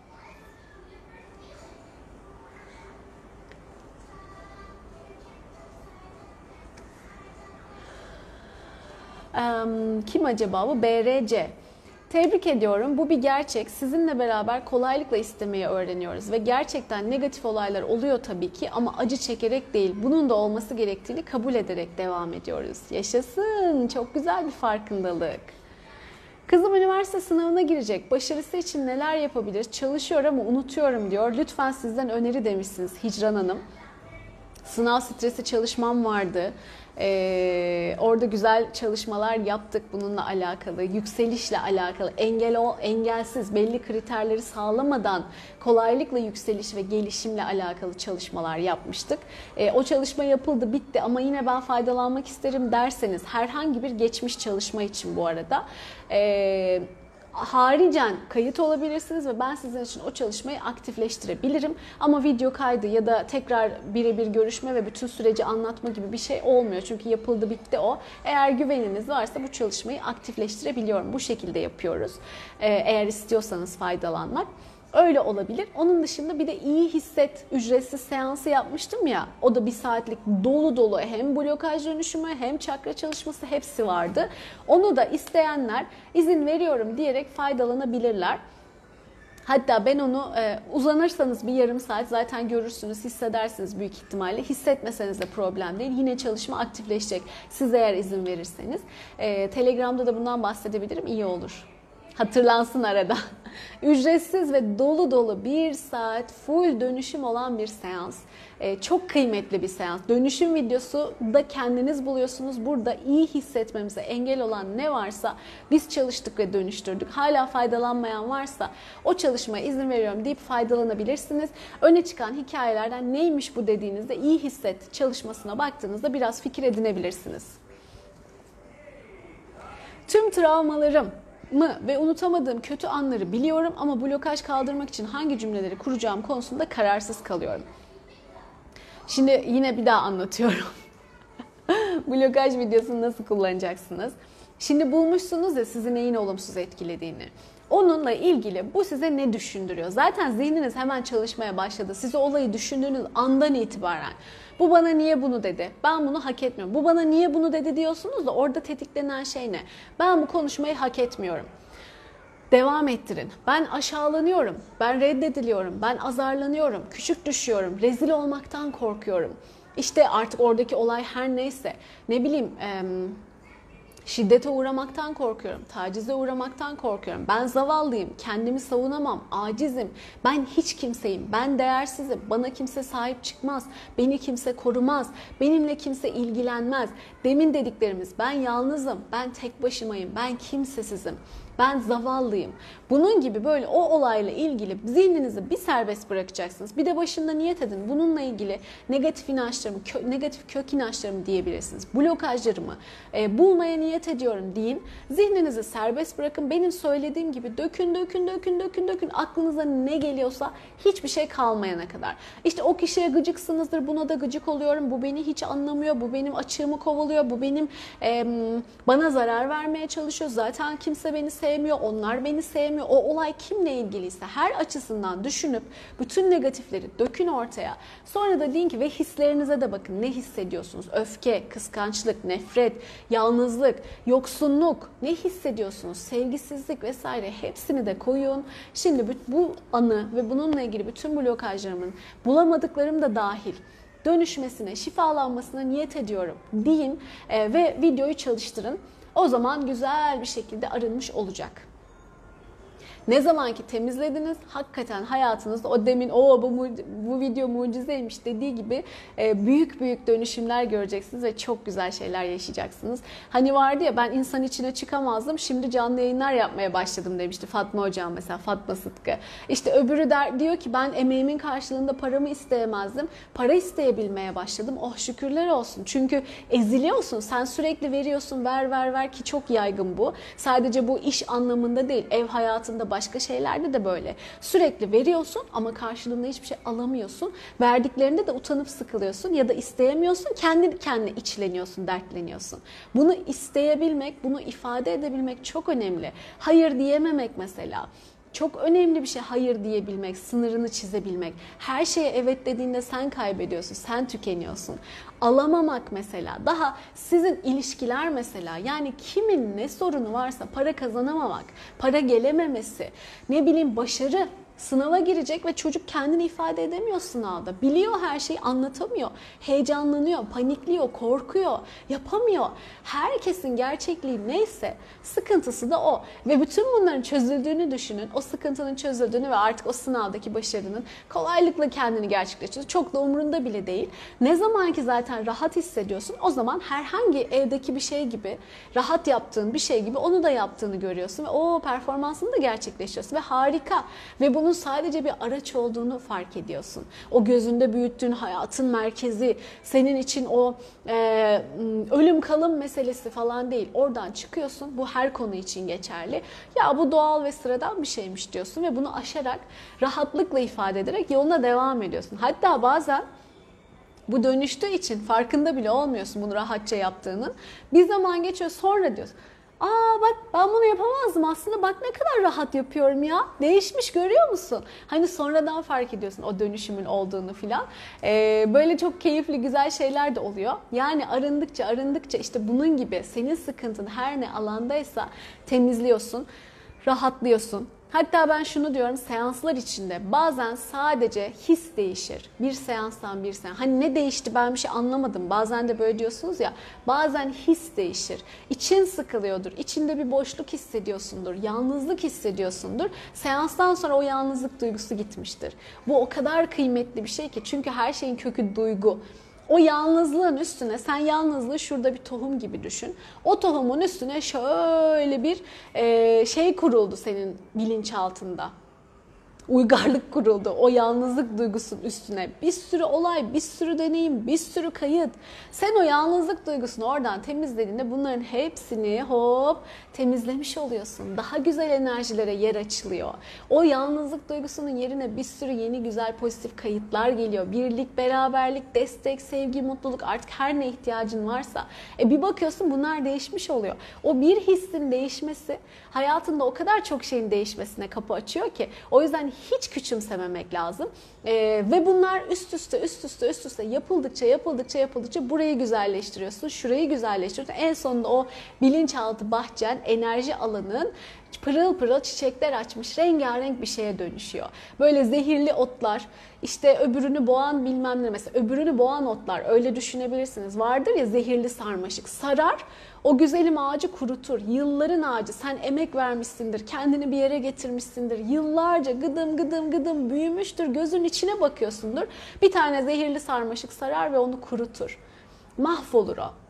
Kim acaba bu? BRC. Tebrik ediyorum. Bu bir gerçek. Sizinle beraber kolaylıkla istemeyi öğreniyoruz ve gerçekten negatif olaylar oluyor tabii ki ama acı çekerek değil. Bunun da olması gerektiğini kabul ederek devam ediyoruz. Yaşasın. Çok güzel bir farkındalık. Kızım üniversite sınavına girecek. Başarısı için neler yapabilir? Çalışıyor ama unutuyorum diyor. Lütfen sizden öneri demişsiniz Hicran Hanım. Sınav stresi çalışmam vardı. Ee, orada güzel çalışmalar yaptık bununla alakalı, yükselişle alakalı, engel o engelsiz belli kriterleri sağlamadan kolaylıkla yükseliş ve gelişimle alakalı çalışmalar yapmıştık. Ee, o çalışma yapıldı, bitti ama yine ben faydalanmak isterim derseniz herhangi bir geçmiş çalışma için bu arada. Ee, haricen kayıt olabilirsiniz ve ben sizin için o çalışmayı aktifleştirebilirim. Ama video kaydı ya da tekrar birebir görüşme ve bütün süreci anlatma gibi bir şey olmuyor. Çünkü yapıldı bitti o. Eğer güveniniz varsa bu çalışmayı aktifleştirebiliyorum. Bu şekilde yapıyoruz. Ee, eğer istiyorsanız faydalanmak. Öyle olabilir. Onun dışında bir de iyi hisset ücretsiz seansı yapmıştım ya. O da bir saatlik dolu dolu hem blokaj dönüşümü hem çakra çalışması hepsi vardı. Onu da isteyenler izin veriyorum diyerek faydalanabilirler. Hatta ben onu e, uzanırsanız bir yarım saat zaten görürsünüz, hissedersiniz büyük ihtimalle. Hissetmeseniz de problem değil. Yine çalışma aktifleşecek siz eğer izin verirseniz. E, Telegram'da da bundan bahsedebilirim, iyi olur. Hatırlansın arada. (laughs) Ücretsiz ve dolu dolu bir saat full dönüşüm olan bir seans. Ee, çok kıymetli bir seans. Dönüşüm videosu da kendiniz buluyorsunuz. Burada iyi hissetmemize engel olan ne varsa biz çalıştık ve dönüştürdük. Hala faydalanmayan varsa o çalışmaya izin veriyorum deyip faydalanabilirsiniz. Öne çıkan hikayelerden neymiş bu dediğinizde iyi hisset çalışmasına baktığınızda biraz fikir edinebilirsiniz. Tüm travmalarım mı ve unutamadığım kötü anları biliyorum ama blokaj kaldırmak için hangi cümleleri kuracağım konusunda kararsız kalıyorum. Şimdi yine bir daha anlatıyorum. (laughs) blokaj videosunu nasıl kullanacaksınız? Şimdi bulmuşsunuz ya sizi neyin olumsuz etkilediğini. Onunla ilgili bu size ne düşündürüyor? Zaten zihniniz hemen çalışmaya başladı. Siz o olayı düşündüğünüz andan itibaren bu bana niye bunu dedi? Ben bunu hak etmiyorum. Bu bana niye bunu dedi diyorsunuz da orada tetiklenen şey ne? Ben bu konuşmayı hak etmiyorum. Devam ettirin. Ben aşağılanıyorum, ben reddediliyorum, ben azarlanıyorum, küçük düşüyorum, rezil olmaktan korkuyorum. İşte artık oradaki olay her neyse, ne bileyim şiddete uğramaktan korkuyorum, tacize uğramaktan korkuyorum. Ben zavallıyım, kendimi savunamam, acizim. Ben hiç kimseyim, ben değersizim. Bana kimse sahip çıkmaz, beni kimse korumaz, benimle kimse ilgilenmez. Demin dediklerimiz ben yalnızım, ben tek başımayım, ben kimsesizim ben zavallıyım. Bunun gibi böyle o olayla ilgili zihninizi bir serbest bırakacaksınız. Bir de başında niyet edin. Bununla ilgili negatif inançlarımı, kö, negatif kök inançlarımı diyebilirsiniz. Blokajlarımı e, bulmaya niyet ediyorum deyin. Zihninizi serbest bırakın. Benim söylediğim gibi dökün, dökün, dökün, dökün, dökün. Aklınıza ne geliyorsa hiçbir şey kalmayana kadar. İşte o kişiye gıcıksınızdır. Buna da gıcık oluyorum. Bu beni hiç anlamıyor. Bu benim açığımı kovalıyor. Bu benim e, bana zarar vermeye çalışıyor. Zaten kimse beni sevmiyor sevmiyor, onlar beni sevmiyor. O olay kimle ilgiliyse her açısından düşünüp bütün negatifleri dökün ortaya. Sonra da deyin ki ve hislerinize de bakın. Ne hissediyorsunuz? Öfke, kıskançlık, nefret, yalnızlık, yoksunluk. Ne hissediyorsunuz? Sevgisizlik vesaire hepsini de koyun. Şimdi bu anı ve bununla ilgili bütün blokajlarımın bulamadıklarım da dahil dönüşmesine, şifalanmasına niyet ediyorum deyin e, ve videoyu çalıştırın. O zaman güzel bir şekilde arınmış olacak. Ne zaman ki temizlediniz hakikaten hayatınızda o demin o bu, bu video mucizeymiş dediği gibi e, büyük büyük dönüşümler göreceksiniz ve çok güzel şeyler yaşayacaksınız. Hani vardı ya ben insan içine çıkamazdım şimdi canlı yayınlar yapmaya başladım demişti Fatma Hocam mesela Fatma Sıtkı. İşte öbürü der, diyor ki ben emeğimin karşılığında paramı isteyemezdim. Para isteyebilmeye başladım. Oh şükürler olsun. Çünkü eziliyorsun. Sen sürekli veriyorsun ver ver ver ki çok yaygın bu. Sadece bu iş anlamında değil ev hayatında başka şeylerde de böyle. Sürekli veriyorsun ama karşılığında hiçbir şey alamıyorsun. Verdiklerinde de utanıp sıkılıyorsun ya da isteyemiyorsun. Kendi kendine içleniyorsun, dertleniyorsun. Bunu isteyebilmek, bunu ifade edebilmek çok önemli. Hayır diyememek mesela. Çok önemli bir şey hayır diyebilmek, sınırını çizebilmek. Her şeye evet dediğinde sen kaybediyorsun, sen tükeniyorsun. Alamamak mesela, daha sizin ilişkiler mesela. Yani kimin ne sorunu varsa para kazanamamak, para gelememesi, ne bileyim başarı Sınava girecek ve çocuk kendini ifade edemiyor sınavda. Biliyor her şeyi anlatamıyor. Heyecanlanıyor, panikliyor, korkuyor, yapamıyor. Herkesin gerçekliği neyse sıkıntısı da o. Ve bütün bunların çözüldüğünü düşünün. O sıkıntının çözüldüğünü ve artık o sınavdaki başarının kolaylıkla kendini gerçekleştiriyor. Çok da umurunda bile değil. Ne zaman ki zaten rahat hissediyorsun o zaman herhangi evdeki bir şey gibi rahat yaptığın bir şey gibi onu da yaptığını görüyorsun ve o performansını da gerçekleştiriyorsun ve harika. Ve bunu bunun sadece bir araç olduğunu fark ediyorsun. O gözünde büyüttüğün hayatın merkezi, senin için o e, ölüm kalım meselesi falan değil. Oradan çıkıyorsun. Bu her konu için geçerli. Ya bu doğal ve sıradan bir şeymiş diyorsun ve bunu aşarak rahatlıkla ifade ederek yoluna devam ediyorsun. Hatta bazen bu dönüştüğü için farkında bile olmuyorsun bunu rahatça yaptığının. Bir zaman geçiyor sonra diyorsun. Aa bak ben bunu yapamazdım aslında bak ne kadar rahat yapıyorum ya. Değişmiş görüyor musun? Hani sonradan fark ediyorsun o dönüşümün olduğunu filan. Ee, böyle çok keyifli güzel şeyler de oluyor. Yani arındıkça arındıkça işte bunun gibi senin sıkıntın her ne alandaysa temizliyorsun, rahatlıyorsun. Hatta ben şunu diyorum seanslar içinde bazen sadece his değişir. Bir seanstan bir seans. Hani ne değişti ben bir şey anlamadım. Bazen de böyle diyorsunuz ya. Bazen his değişir. İçin sıkılıyordur. İçinde bir boşluk hissediyorsundur. Yalnızlık hissediyorsundur. Seanstan sonra o yalnızlık duygusu gitmiştir. Bu o kadar kıymetli bir şey ki. Çünkü her şeyin kökü duygu. O yalnızlığın üstüne sen yalnızlığı şurada bir tohum gibi düşün. O tohumun üstüne şöyle bir şey kuruldu senin bilinçaltında. Uygarlık kuruldu o yalnızlık duygusunun üstüne. Bir sürü olay, bir sürü deneyim, bir sürü kayıt. Sen o yalnızlık duygusunu oradan temizlediğinde bunların hepsini hop temizlemiş oluyorsun. Daha güzel enerjilere yer açılıyor. O yalnızlık duygusunun yerine bir sürü yeni güzel pozitif kayıtlar geliyor. Birlik, beraberlik, destek, sevgi, mutluluk artık her ne ihtiyacın varsa. E bir bakıyorsun bunlar değişmiş oluyor. O bir hissin değişmesi hayatında o kadar çok şeyin değişmesine kapı açıyor ki. O yüzden hiç küçümsememek lazım. Ee, ve bunlar üst üste üst üste üst üste yapıldıkça yapıldıkça yapıldıkça burayı güzelleştiriyorsun, şurayı güzelleştiriyorsun. En sonunda o bilinçaltı bahçen, enerji alanın pırıl pırıl çiçekler açmış rengarenk bir şeye dönüşüyor. Böyle zehirli otlar, işte öbürünü boğan bilmem ne mesela öbürünü boğan otlar öyle düşünebilirsiniz. Vardır ya zehirli sarmaşık sarar o güzelim ağacı kurutur. Yılların ağacı sen emek vermişsindir, kendini bir yere getirmişsindir. Yıllarca gıdım gıdım gıdım büyümüştür. Gözün içine bakıyorsundur. Bir tane zehirli sarmaşık sarar ve onu kurutur. Mahvolur o.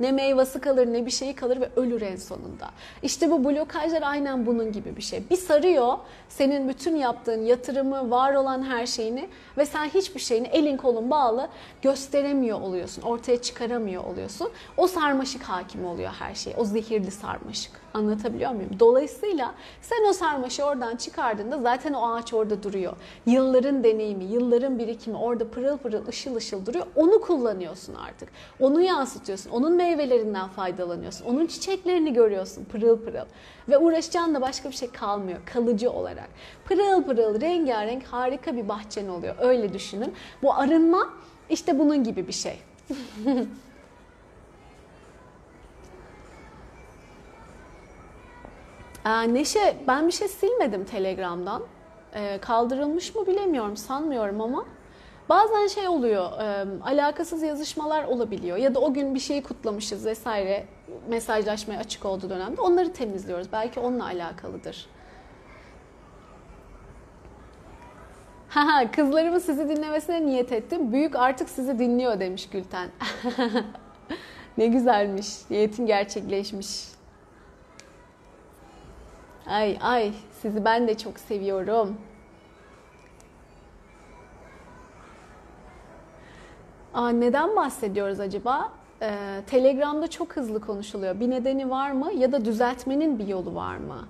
Ne meyvesi kalır ne bir şeyi kalır ve ölür en sonunda. İşte bu blokajlar aynen bunun gibi bir şey. Bir sarıyor senin bütün yaptığın yatırımı, var olan her şeyini ve sen hiçbir şeyini elin kolun bağlı gösteremiyor oluyorsun. Ortaya çıkaramıyor oluyorsun. O sarmaşık hakim oluyor her şeye. O zehirli sarmaşık. Anlatabiliyor muyum? Dolayısıyla sen o sarmaşı oradan çıkardığında zaten o ağaç orada duruyor. Yılların deneyimi, yılların birikimi orada pırıl pırıl ışıl ışıl duruyor. Onu kullanıyorsun artık. Onu yansıtıyorsun. Onun meyvelerinden faydalanıyorsun. Onun çiçeklerini görüyorsun pırıl pırıl. Ve uğraşacağın da başka bir şey kalmıyor kalıcı olarak. Pırıl pırıl rengarenk harika bir bahçen oluyor. Öyle düşünün. Bu arınma işte bunun gibi bir şey. (laughs) Aa, Neşe ben bir şey silmedim Telegram'dan. Ee, kaldırılmış mı bilemiyorum sanmıyorum ama bazen şey oluyor e, alakasız yazışmalar olabiliyor ya da o gün bir şeyi kutlamışız vesaire mesajlaşmaya açık olduğu dönemde onları temizliyoruz. Belki onunla alakalıdır. Haha kızlarımın sizi dinlemesine niyet ettim. Büyük artık sizi dinliyor demiş Gülten. (laughs) ne güzelmiş. Niyetin gerçekleşmiş. Ay ay sizi ben de çok seviyorum. Aa, neden bahsediyoruz acaba? Ee, Telegram'da çok hızlı konuşuluyor. Bir nedeni var mı ya da düzeltmenin bir yolu var mı?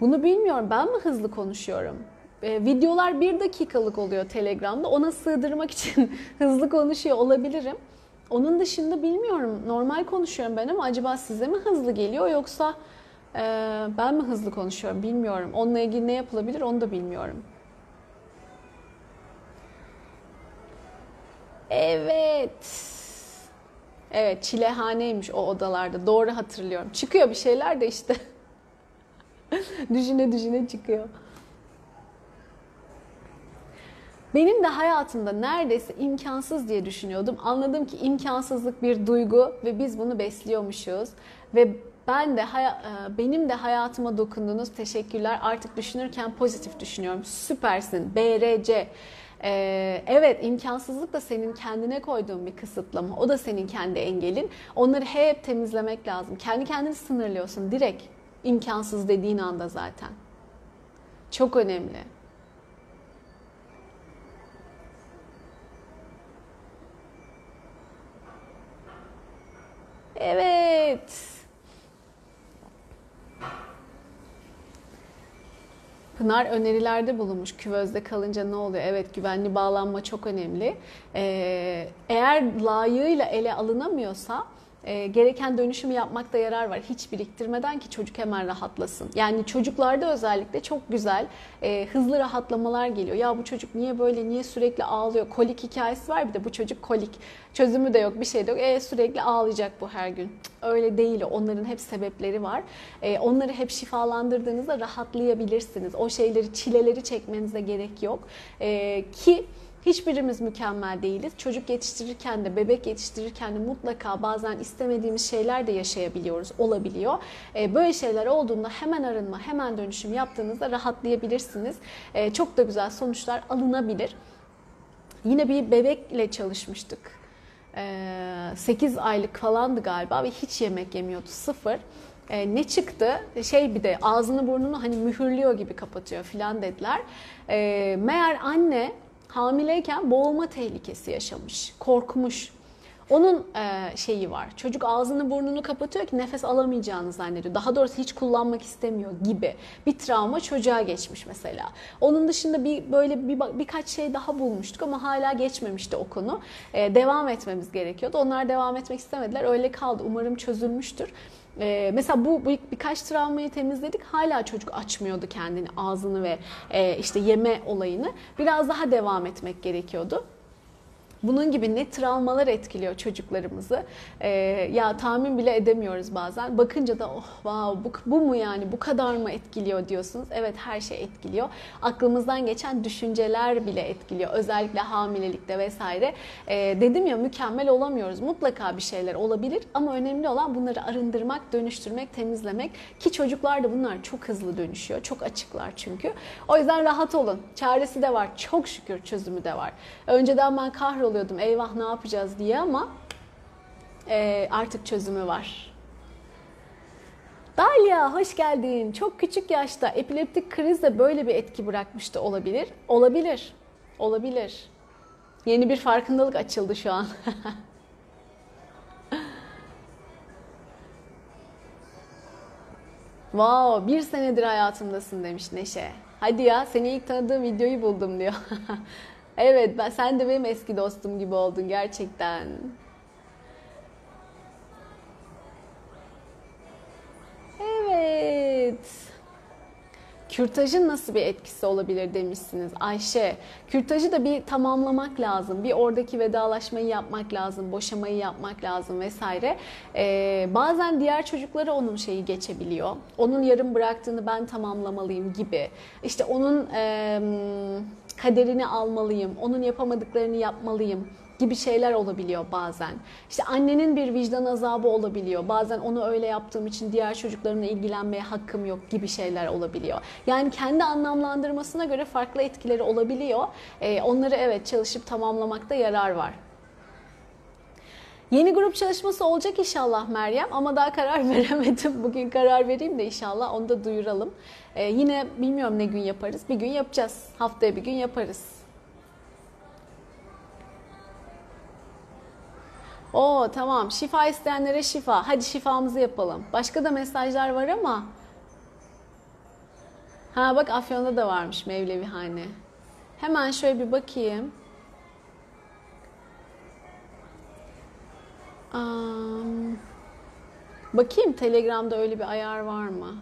Bunu bilmiyorum. Ben mi hızlı konuşuyorum? Ee, videolar bir dakikalık oluyor Telegram'da. Ona sığdırmak için (laughs) hızlı konuşuyor olabilirim. Onun dışında bilmiyorum. Normal konuşuyorum ben ama acaba size mi hızlı geliyor yoksa e, ben mi hızlı konuşuyorum bilmiyorum. Onunla ilgili ne yapılabilir onu da bilmiyorum. Evet. Evet çilehaneymiş o odalarda. Doğru hatırlıyorum. Çıkıyor bir şeyler de işte. (laughs) düşüne düşüne çıkıyor. Benim de hayatımda neredeyse imkansız diye düşünüyordum. Anladım ki imkansızlık bir duygu ve biz bunu besliyormuşuz. Ve ben de benim de hayatıma dokundunuz. Teşekkürler. Artık düşünürken pozitif düşünüyorum. Süpersin. BRC. Ee, evet imkansızlık da senin kendine koyduğun bir kısıtlama. O da senin kendi engelin. Onları hep temizlemek lazım. Kendi kendini sınırlıyorsun direkt. imkansız dediğin anda zaten. Çok önemli. Evet. Pınar önerilerde bulunmuş. Küvezde kalınca ne oluyor? Evet güvenli bağlanma çok önemli. Ee, eğer layığıyla ele alınamıyorsa e, gereken dönüşümü yapmakta yarar var. Hiç biriktirmeden ki çocuk hemen rahatlasın. Yani çocuklarda özellikle çok güzel e, hızlı rahatlamalar geliyor. Ya bu çocuk niye böyle, niye sürekli ağlıyor? Kolik hikayesi var bir de bu çocuk kolik. Çözümü de yok, bir şey de yok. E, sürekli ağlayacak bu her gün. Öyle değil. Onların hep sebepleri var. E, onları hep şifalandırdığınızda rahatlayabilirsiniz. O şeyleri, çileleri çekmenize gerek yok. E, ki Hiçbirimiz mükemmel değiliz. Çocuk yetiştirirken de, bebek yetiştirirken de mutlaka bazen istemediğimiz şeyler de yaşayabiliyoruz, olabiliyor. Ee, Böyle şeyler olduğunda hemen arınma, hemen dönüşüm yaptığınızda rahatlayabilirsiniz. Ee, Çok da güzel sonuçlar alınabilir. Yine bir bebekle çalışmıştık. 8 aylık falandı galiba ve hiç yemek yemiyordu, sıfır. Ee, ne çıktı? Şey bir de ağzını burnunu hani mühürlüyor gibi kapatıyor filan dediler. Ee, meğer anne hamileyken boğulma tehlikesi yaşamış, korkmuş. Onun e, şeyi var. Çocuk ağzını burnunu kapatıyor ki nefes alamayacağını zannediyor. Daha doğrusu hiç kullanmak istemiyor gibi bir travma çocuğa geçmiş mesela. Onun dışında bir böyle bir birkaç şey daha bulmuştuk ama hala geçmemişti o konu. E, devam etmemiz gerekiyordu. Onlar devam etmek istemediler. Öyle kaldı. Umarım çözülmüştür. Ee, mesela bu bir, birkaç travmayı temizledik. Hala çocuk açmıyordu kendini, ağzını ve e, işte yeme olayını. Biraz daha devam etmek gerekiyordu. Bunun gibi ne travmalar etkiliyor çocuklarımızı. Ee, ya tahmin bile edemiyoruz bazen. Bakınca da oh wow bu, bu mu yani bu kadar mı etkiliyor diyorsunuz. Evet her şey etkiliyor. Aklımızdan geçen düşünceler bile etkiliyor. Özellikle hamilelikte vesaire. Ee, dedim ya mükemmel olamıyoruz. Mutlaka bir şeyler olabilir ama önemli olan bunları arındırmak, dönüştürmek, temizlemek. Ki çocuklar da bunlar çok hızlı dönüşüyor. Çok açıklar çünkü. O yüzden rahat olun. Çaresi de var. Çok şükür çözümü de var. Önceden ben kahroluyordum eyvah ne yapacağız diye ama e, artık çözümü var. Dalia hoş geldin. Çok küçük yaşta epileptik kriz de böyle bir etki bırakmıştı olabilir. Olabilir. Olabilir. Yeni bir farkındalık açıldı şu an. (laughs) Wow, bir senedir hayatımdasın demiş Neşe. Hadi ya, seni ilk tanıdığım videoyu buldum diyor. (laughs) evet, ben, sen de benim eski dostum gibi oldun gerçekten. Evet. Kürtajın nasıl bir etkisi olabilir demişsiniz Ayşe. Kürtajı da bir tamamlamak lazım. Bir oradaki vedalaşmayı yapmak lazım, boşamayı yapmak lazım vesaire. Ee, bazen diğer çocuklara onun şeyi geçebiliyor. Onun yarım bıraktığını ben tamamlamalıyım gibi. İşte onun e, kaderini almalıyım, onun yapamadıklarını yapmalıyım gibi şeyler olabiliyor bazen. İşte annenin bir vicdan azabı olabiliyor. Bazen onu öyle yaptığım için diğer çocuklarımla ilgilenmeye hakkım yok gibi şeyler olabiliyor. Yani kendi anlamlandırmasına göre farklı etkileri olabiliyor. Ee, onları evet çalışıp tamamlamakta yarar var. Yeni grup çalışması olacak inşallah Meryem ama daha karar (laughs) veremedim. Bugün karar vereyim de inşallah onu da duyuralım. Ee, yine bilmiyorum ne gün yaparız. Bir gün yapacağız. Haftaya bir gün yaparız. Oo tamam şifa isteyenlere şifa. Hadi şifamızı yapalım. Başka da mesajlar var ama. Ha bak Afyon'da da varmış Mevlevihane. Hemen şöyle bir bakayım. Um, bakayım Telegram'da öyle bir ayar var mı?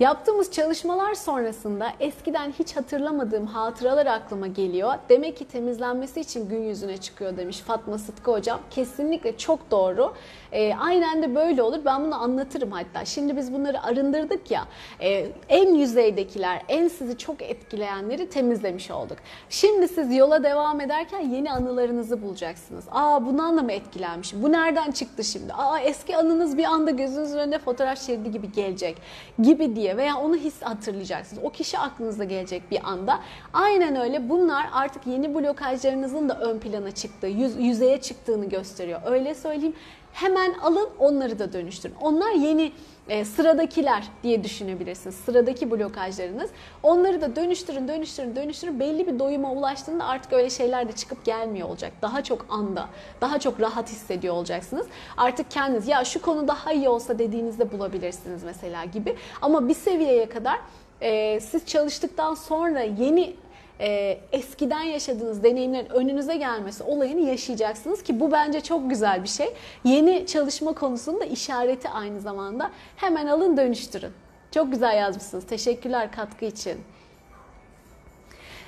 Yaptığımız çalışmalar sonrasında eskiden hiç hatırlamadığım hatıralar aklıma geliyor. Demek ki temizlenmesi için gün yüzüne çıkıyor demiş Fatma Sıtkı hocam. Kesinlikle çok doğru. E, aynen de böyle olur. Ben bunu anlatırım hatta. Şimdi biz bunları arındırdık ya. E, en yüzeydekiler, en sizi çok etkileyenleri temizlemiş olduk. Şimdi siz yola devam ederken yeni anılarınızı bulacaksınız. Aa bundan da mı etkilenmişim? Bu nereden çıktı şimdi? Aa eski anınız bir anda gözünüzün önüne fotoğraf şeridi gibi gelecek gibi diye veya onu his hatırlayacaksınız. O kişi aklınıza gelecek bir anda. Aynen öyle. Bunlar artık yeni blokajlarınızın da ön plana çıktığı, yüz, yüzeye çıktığını gösteriyor. Öyle söyleyeyim. Hemen alın onları da dönüştürün. Onlar yeni e, sıradakiler diye düşünebilirsiniz. Sıradaki blokajlarınız. Onları da dönüştürün, dönüştürün, dönüştürün. Belli bir doyuma ulaştığında artık öyle şeyler de çıkıp gelmiyor olacak. Daha çok anda, daha çok rahat hissediyor olacaksınız. Artık kendiniz ya şu konu daha iyi olsa dediğinizde bulabilirsiniz mesela gibi. Ama bir seviyeye kadar e, siz çalıştıktan sonra yeni e, eskiden yaşadığınız deneyimlerin önünüze gelmesi olayını yaşayacaksınız ki bu bence çok güzel bir şey. Yeni çalışma konusunda işareti aynı zamanda. Hemen alın dönüştürün. Çok güzel yazmışsınız. Teşekkürler katkı için.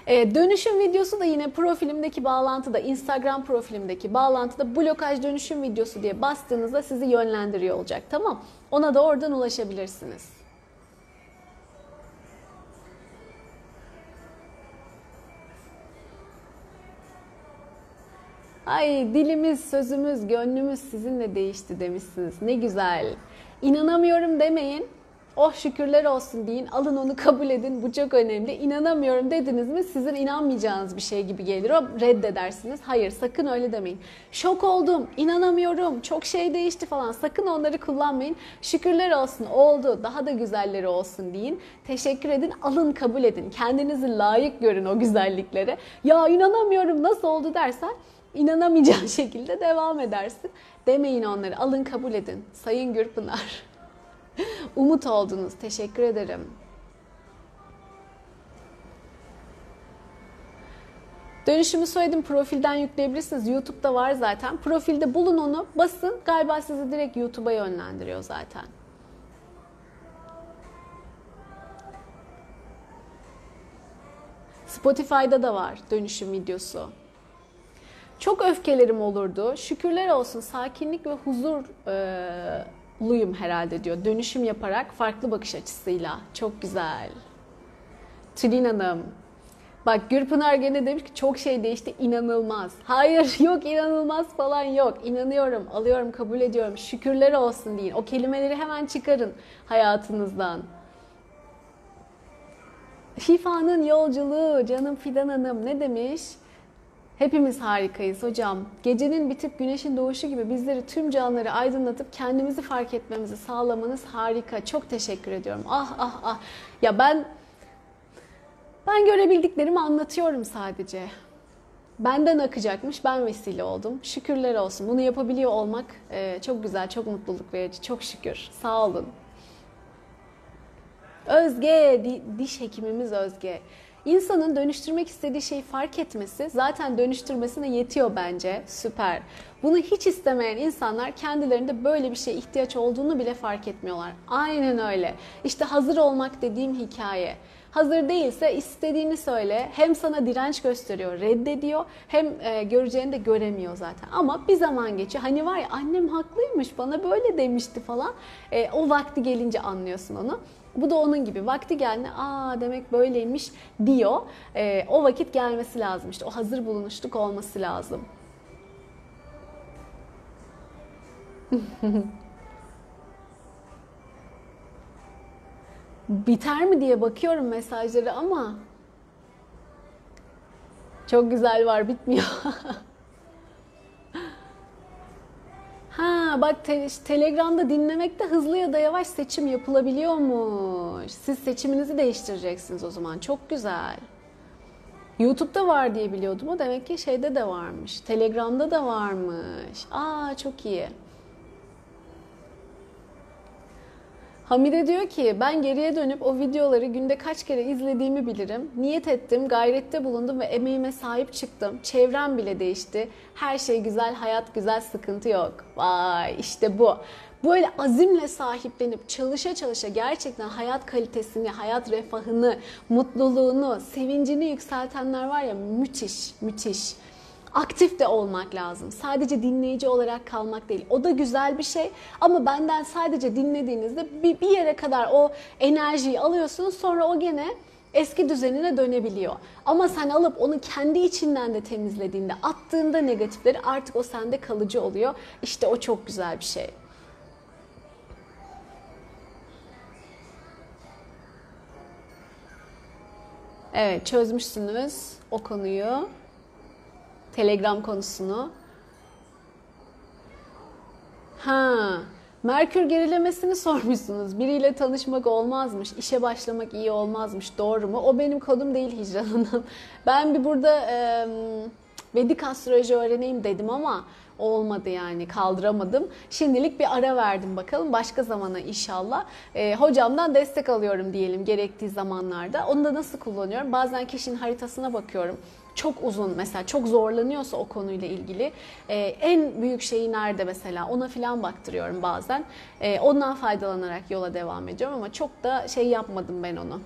Ee, dönüşüm videosu da yine profilimdeki bağlantıda, Instagram profilimdeki bağlantıda blokaj dönüşüm videosu diye bastığınızda sizi yönlendiriyor olacak. Tamam. Ona da oradan ulaşabilirsiniz. Ay dilimiz, sözümüz, gönlümüz sizinle değişti demişsiniz. Ne güzel. İnanamıyorum demeyin. Oh şükürler olsun deyin. Alın onu kabul edin. Bu çok önemli. İnanamıyorum dediniz mi sizin inanmayacağınız bir şey gibi gelir. O reddedersiniz. Hayır sakın öyle demeyin. Şok oldum. inanamıyorum. Çok şey değişti falan. Sakın onları kullanmayın. Şükürler olsun. Oldu. Daha da güzelleri olsun deyin. Teşekkür edin. Alın kabul edin. Kendinizi layık görün o güzelliklere. Ya inanamıyorum nasıl oldu dersen inanamayacağın (laughs) şekilde devam edersin. Demeyin onları. Alın kabul edin. Sayın Gürpınar. (laughs) Umut oldunuz. Teşekkür ederim. Dönüşümü söyledim. Profilden yükleyebilirsiniz. YouTube'da var zaten. Profilde bulun onu. Basın. Galiba sizi direkt YouTube'a yönlendiriyor zaten. Spotify'da da var dönüşüm videosu. Çok öfkelerim olurdu. Şükürler olsun sakinlik ve huzurluyum herhalde diyor. Dönüşüm yaparak farklı bakış açısıyla. Çok güzel. Tülin Hanım. Bak Gürpınar gene demiş ki çok şey değişti inanılmaz. Hayır (laughs) yok inanılmaz falan yok. İnanıyorum, alıyorum, kabul ediyorum. Şükürler olsun deyin. O kelimeleri hemen çıkarın hayatınızdan. Şifa'nın yolculuğu canım Fidan Hanım ne demiş? Hepimiz harikayız hocam. Gecenin bitip güneşin doğuşu gibi bizleri tüm canlıları aydınlatıp kendimizi fark etmemizi sağlamanız harika. Çok teşekkür ediyorum. Ah ah ah. Ya ben ben görebildiklerimi anlatıyorum sadece. Benden akacakmış, ben vesile oldum. Şükürler olsun. Bunu yapabiliyor olmak e, çok güzel, çok mutluluk verici. Çok şükür. Sağ olun. Özge, di- diş hekimimiz Özge. İnsanın dönüştürmek istediği şeyi fark etmesi zaten dönüştürmesine yetiyor bence. Süper. Bunu hiç istemeyen insanlar kendilerinde böyle bir şeye ihtiyaç olduğunu bile fark etmiyorlar. Aynen öyle. İşte hazır olmak dediğim hikaye. Hazır değilse istediğini söyle. Hem sana direnç gösteriyor, reddediyor. Hem e, göreceğini de göremiyor zaten. Ama bir zaman geçiyor. Hani var ya annem haklıymış bana böyle demişti falan. E, o vakti gelince anlıyorsun onu. Bu da onun gibi. Vakti geldi, aa demek böyleymiş diyor. E, o vakit gelmesi lazım işte. O hazır bulunuşluk olması lazım. (laughs) Biter mi diye bakıyorum mesajları ama çok güzel var bitmiyor. (laughs) Ha bak te- Telegram'da dinlemekte hızlı ya da yavaş seçim yapılabiliyormuş. Siz seçiminizi değiştireceksiniz o zaman. Çok güzel. YouTube'da var diye biliyordum. O demek ki şeyde de varmış. Telegram'da da varmış. Aa çok iyi. Hamide diyor ki ben geriye dönüp o videoları günde kaç kere izlediğimi bilirim. Niyet ettim, gayrette bulundum ve emeğime sahip çıktım. Çevrem bile değişti. Her şey güzel, hayat güzel, sıkıntı yok. Vay işte bu. Böyle azimle sahiplenip çalışa çalışa gerçekten hayat kalitesini, hayat refahını, mutluluğunu, sevincini yükseltenler var ya müthiş, müthiş aktif de olmak lazım. Sadece dinleyici olarak kalmak değil. O da güzel bir şey ama benden sadece dinlediğinizde bir, bir yere kadar o enerjiyi alıyorsunuz sonra o gene eski düzenine dönebiliyor. Ama sen alıp onu kendi içinden de temizlediğinde, attığında negatifleri artık o sende kalıcı oluyor. İşte o çok güzel bir şey. Evet çözmüşsünüz o konuyu. Telegram konusunu. Ha, Merkür gerilemesini (laughs) sormuşsunuz. Biriyle tanışmak olmazmış, işe başlamak iyi olmazmış. Doğru mu? O benim kodum değil Hicran Hanım. (laughs) Ben bir burada e, Vedik astroloji öğreneyim dedim ama olmadı yani kaldıramadım. Şimdilik bir ara verdim bakalım başka zamana inşallah. Ee, hocamdan destek alıyorum diyelim gerektiği zamanlarda. Onu da nasıl kullanıyorum? Bazen kişinin haritasına bakıyorum çok uzun mesela çok zorlanıyorsa o konuyla ilgili e, en büyük şeyi nerede mesela ona filan baktırıyorum bazen. E, ondan faydalanarak yola devam ediyorum ama çok da şey yapmadım ben onu.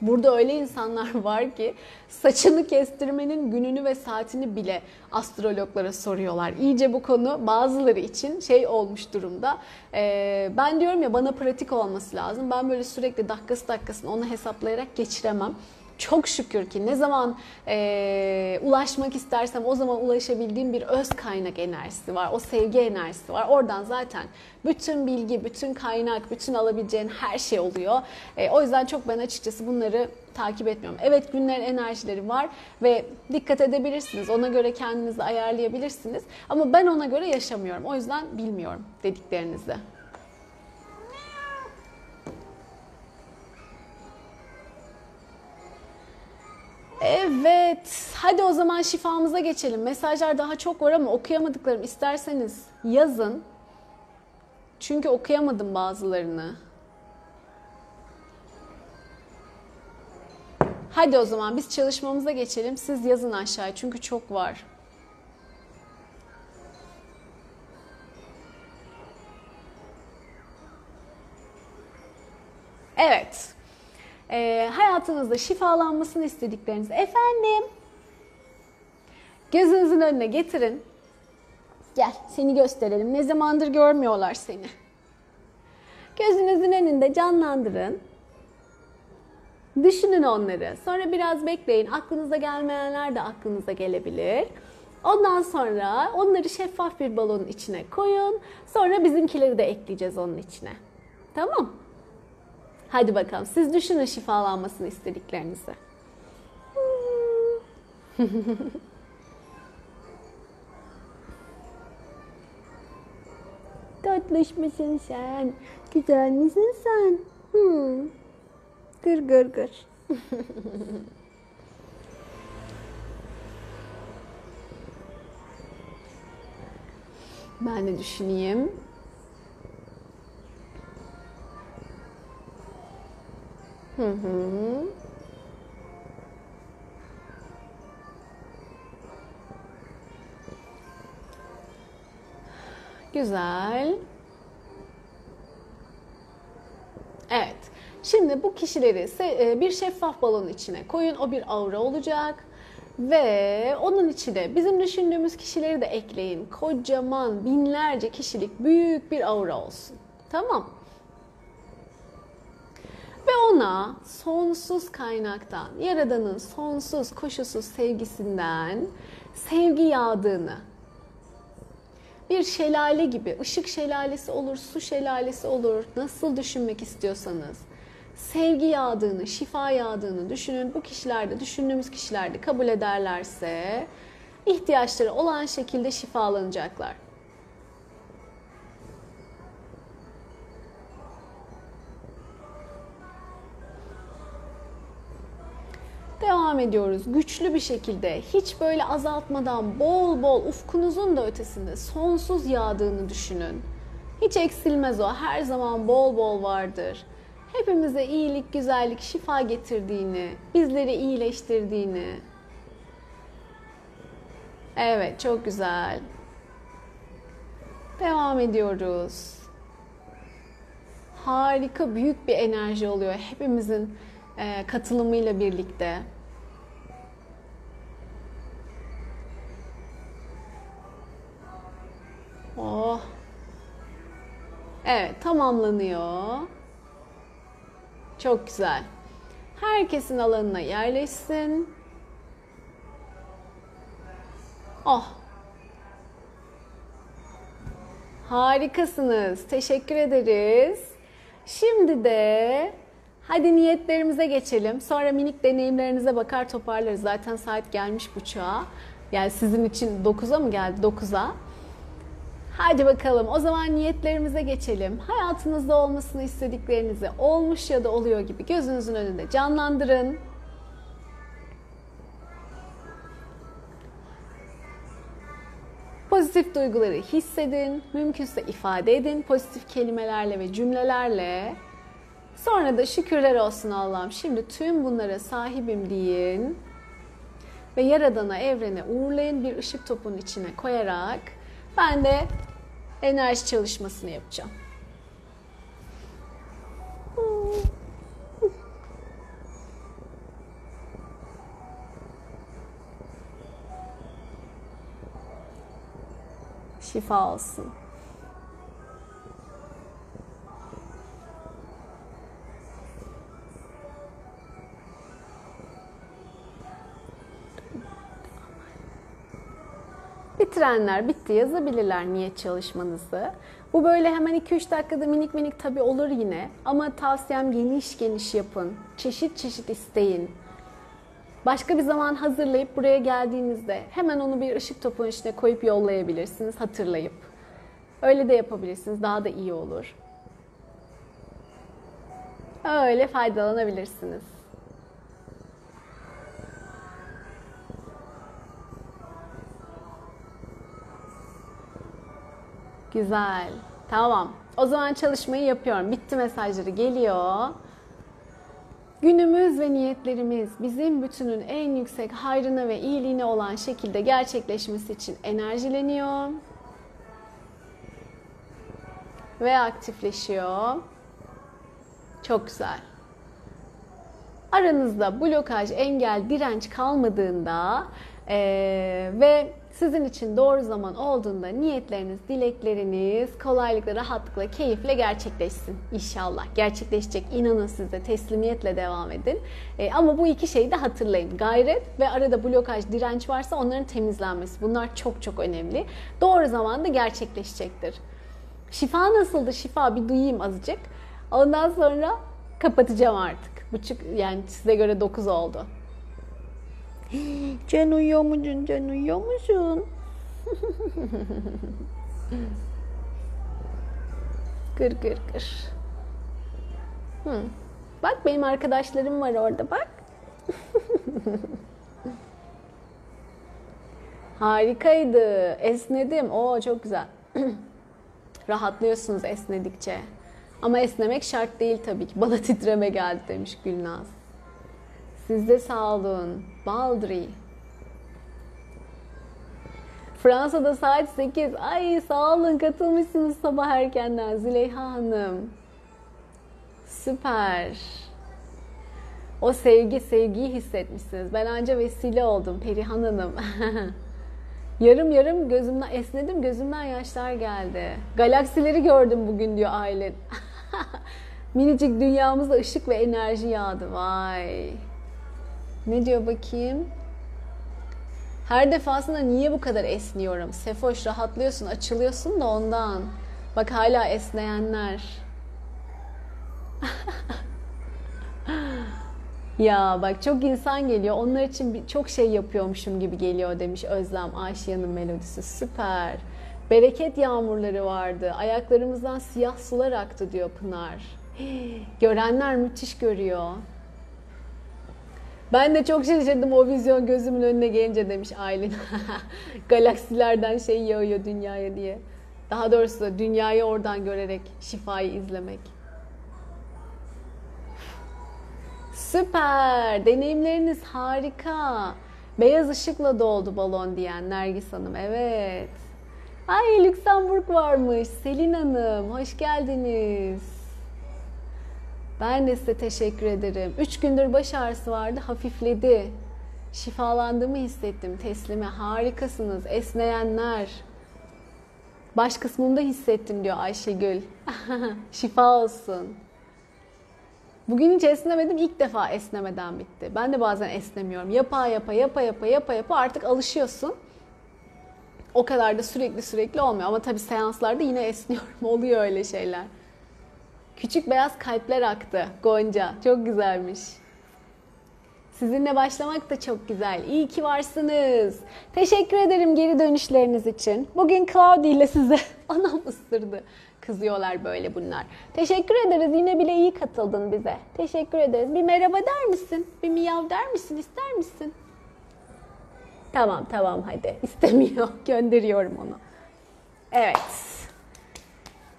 Burada öyle insanlar (laughs) var ki saçını kestirmenin gününü ve saatini bile astrologlara soruyorlar. İyice bu konu bazıları için şey olmuş durumda. Ee, ben diyorum ya bana pratik olması lazım. Ben böyle sürekli dakikası dakikasını onu hesaplayarak geçiremem. Çok şükür ki ne zaman e, ulaşmak istersem o zaman ulaşabildiğim bir öz kaynak enerjisi var. O sevgi enerjisi var. Oradan zaten bütün bilgi, bütün kaynak, bütün alabileceğin her şey oluyor. E, o yüzden çok ben açıkçası bunları takip etmiyorum. Evet günlerin enerjileri var ve dikkat edebilirsiniz. Ona göre kendinizi ayarlayabilirsiniz. Ama ben ona göre yaşamıyorum. O yüzden bilmiyorum dediklerinizi. Evet. Hadi o zaman şifamıza geçelim. Mesajlar daha çok var ama okuyamadıklarım isterseniz yazın. Çünkü okuyamadım bazılarını. Hadi o zaman biz çalışmamıza geçelim. Siz yazın aşağıya çünkü çok var. Evet. Ee, hayatınızda şifalanmasını istedikleriniz efendim gözünüzün önüne getirin. Gel seni gösterelim. Ne zamandır görmüyorlar seni. Gözünüzün önünde canlandırın. Düşünün onları. Sonra biraz bekleyin. Aklınıza gelmeyenler de aklınıza gelebilir. Ondan sonra onları şeffaf bir balonun içine koyun. Sonra bizimkileri de ekleyeceğiz onun içine. Tamam? Hadi bakalım siz düşünün şifalanmasını istediklerinizi. (laughs) Tatlış mısın sen? Güzel misin sen? Hmm. Gır gır gır. (laughs) ben de düşüneyim. Hı hı. Güzel. Evet. Şimdi bu kişileri e, bir şeffaf balonun içine koyun. O bir aura olacak. Ve onun içine bizim düşündüğümüz kişileri de ekleyin. Kocaman binlerce kişilik büyük bir aura olsun. Tamam. Ve ona sonsuz kaynaktan, Yaradan'ın sonsuz koşulsuz sevgisinden sevgi yağdığını, bir şelale gibi, ışık şelalesi olur, su şelalesi olur, nasıl düşünmek istiyorsanız, sevgi yağdığını, şifa yağdığını düşünün. Bu kişilerde, düşündüğümüz kişilerde kabul ederlerse ihtiyaçları olan şekilde şifalanacaklar. Devam ediyoruz güçlü bir şekilde hiç böyle azaltmadan bol bol ufkunuzun da ötesinde sonsuz yağdığını düşünün. Hiç eksilmez o her zaman bol bol vardır. Hepimize iyilik, güzellik, şifa getirdiğini, bizleri iyileştirdiğini. Evet çok güzel. Devam ediyoruz. Harika büyük bir enerji oluyor hepimizin katılımıyla birlikte. Oh. Evet, tamamlanıyor. Çok güzel. Herkesin alanına yerleşsin. Oh. Harikasınız. Teşekkür ederiz. Şimdi de hadi niyetlerimize geçelim. Sonra minik deneyimlerinize bakar toparlarız. Zaten saat gelmiş buçuğa. Yani sizin için 9'a mı geldi? 9'a. Hadi bakalım o zaman niyetlerimize geçelim. Hayatınızda olmasını istediklerinizi olmuş ya da oluyor gibi gözünüzün önünde canlandırın. Pozitif duyguları hissedin, mümkünse ifade edin pozitif kelimelerle ve cümlelerle. Sonra da şükürler olsun Allah'ım. Şimdi tüm bunlara sahibim deyin. Ve Yaradan'a, evrene uğurlayın bir ışık topunun içine koyarak ben de enerji çalışmasını yapacağım. Şifa olsun. Bitirenler bitti yazabilirler niyet çalışmanızı. Bu böyle hemen 2-3 dakikada minik minik tabi olur yine. Ama tavsiyem geniş geniş yapın. Çeşit çeşit isteyin. Başka bir zaman hazırlayıp buraya geldiğinizde hemen onu bir ışık topunun içine koyup yollayabilirsiniz hatırlayıp. Öyle de yapabilirsiniz. Daha da iyi olur. Öyle faydalanabilirsiniz. Güzel. Tamam. O zaman çalışmayı yapıyorum. Bitti mesajları geliyor. Günümüz ve niyetlerimiz bizim bütünün en yüksek hayrına ve iyiliğine olan şekilde gerçekleşmesi için enerjileniyor ve aktifleşiyor. Çok güzel. Aranızda blokaj, engel, direnç kalmadığında eee, ve sizin için doğru zaman olduğunda niyetleriniz, dilekleriniz kolaylıkla, rahatlıkla, keyifle gerçekleşsin inşallah. Gerçekleşecek. İnanın siz de teslimiyetle devam edin. E, ama bu iki şeyi de hatırlayın. Gayret ve arada blokaj, direnç varsa onların temizlenmesi. Bunlar çok çok önemli. Doğru zamanda gerçekleşecektir. Şifa nasıldı? Şifa bir duyayım azıcık. Ondan sonra kapatacağım artık. Buçuk yani size göre 9 oldu. (gasps) Can uyuyor musun? Can uyuyor musun? (laughs) gır gır gır. Hı. Bak benim arkadaşlarım var orada bak. (laughs) Harikaydı. Esnedim. Oo çok güzel. (clears throat) Rahatlıyorsunuz esnedikçe. Ama esnemek şart değil tabii ki. Bana titreme geldi demiş Gülnaz. Siz de sağ olun. Baldri. Fransa'da saat 8. Ay sağ olun katılmışsınız sabah erkenden Züleyha Hanım. Süper. O sevgi, sevgiyi hissetmişsiniz. Ben anca vesile oldum Perihan Hanım. (laughs) yarım yarım gözümden esnedim, gözümden yaşlar geldi. Galaksileri gördüm bugün diyor Aylin. (laughs) Minicik dünyamıza ışık ve enerji yağdı. Vay. Ne diyor bakayım? Her defasında niye bu kadar esniyorum? Sefoş rahatlıyorsun, açılıyorsun da ondan. Bak hala esneyenler. (laughs) ya bak çok insan geliyor. Onlar için çok şey yapıyormuşum gibi geliyor demiş Özlem Ayşe'nin melodisi. Süper. Bereket yağmurları vardı. Ayaklarımızdan siyah sular aktı diyor Pınar. (gasps) Görenler müthiş görüyor. Ben de çok şaşırdım o vizyon gözümün önüne gelince demiş Aylin. (laughs) Galaksilerden şey yağıyor dünyaya diye. Daha doğrusu dünyayı oradan görerek şifayı izlemek. Süper. Deneyimleriniz harika. Beyaz ışıkla doldu balon diyen Nergis Hanım. Evet. Ay Lüksemburg varmış. Selin Hanım hoş geldiniz. Ben de size teşekkür ederim. Üç gündür baş ağrısı vardı, hafifledi. Şifalandığımı hissettim. Teslime harikasınız. Esneyenler. Baş kısmımda hissettim diyor Ayşegül. (laughs) Şifa olsun. Bugün hiç esnemedim. İlk defa esnemeden bitti. Ben de bazen esnemiyorum. Yapa yapa yapa yapa yapa yapa artık alışıyorsun. O kadar da sürekli sürekli olmuyor. Ama tabii seanslarda yine esniyorum. (laughs) Oluyor öyle şeyler. Küçük beyaz kalpler aktı Gonca. Çok güzelmiş. Sizinle başlamak da çok güzel. İyi ki varsınız. Teşekkür ederim geri dönüşleriniz için. Bugün Claudia ile size (laughs) anam ısırdı. Kızıyorlar böyle bunlar. Teşekkür ederiz. Yine bile iyi katıldın bize. Teşekkür ederiz. Bir merhaba der misin? Bir miyav der misin? İster misin? Tamam tamam hadi. İstemiyor. (laughs) Gönderiyorum onu. Evet.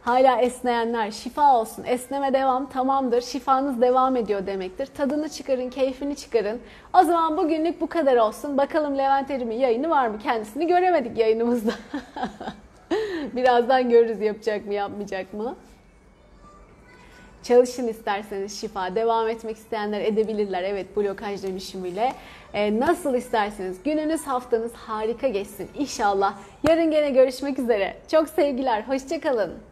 Hala esneyenler şifa olsun. Esneme devam tamamdır. Şifanız devam ediyor demektir. Tadını çıkarın, keyfini çıkarın. O zaman bugünlük bu kadar olsun. Bakalım Levent Erim'in yayını var mı? Kendisini göremedik yayınımızda. (laughs) Birazdan görürüz yapacak mı yapmayacak mı. Çalışın isterseniz şifa. Devam etmek isteyenler edebilirler. Evet blokaj dönüşümüyle. Ee, nasıl isterseniz. Gününüz haftanız harika geçsin. İnşallah. Yarın gene görüşmek üzere. Çok sevgiler. Hoşçakalın.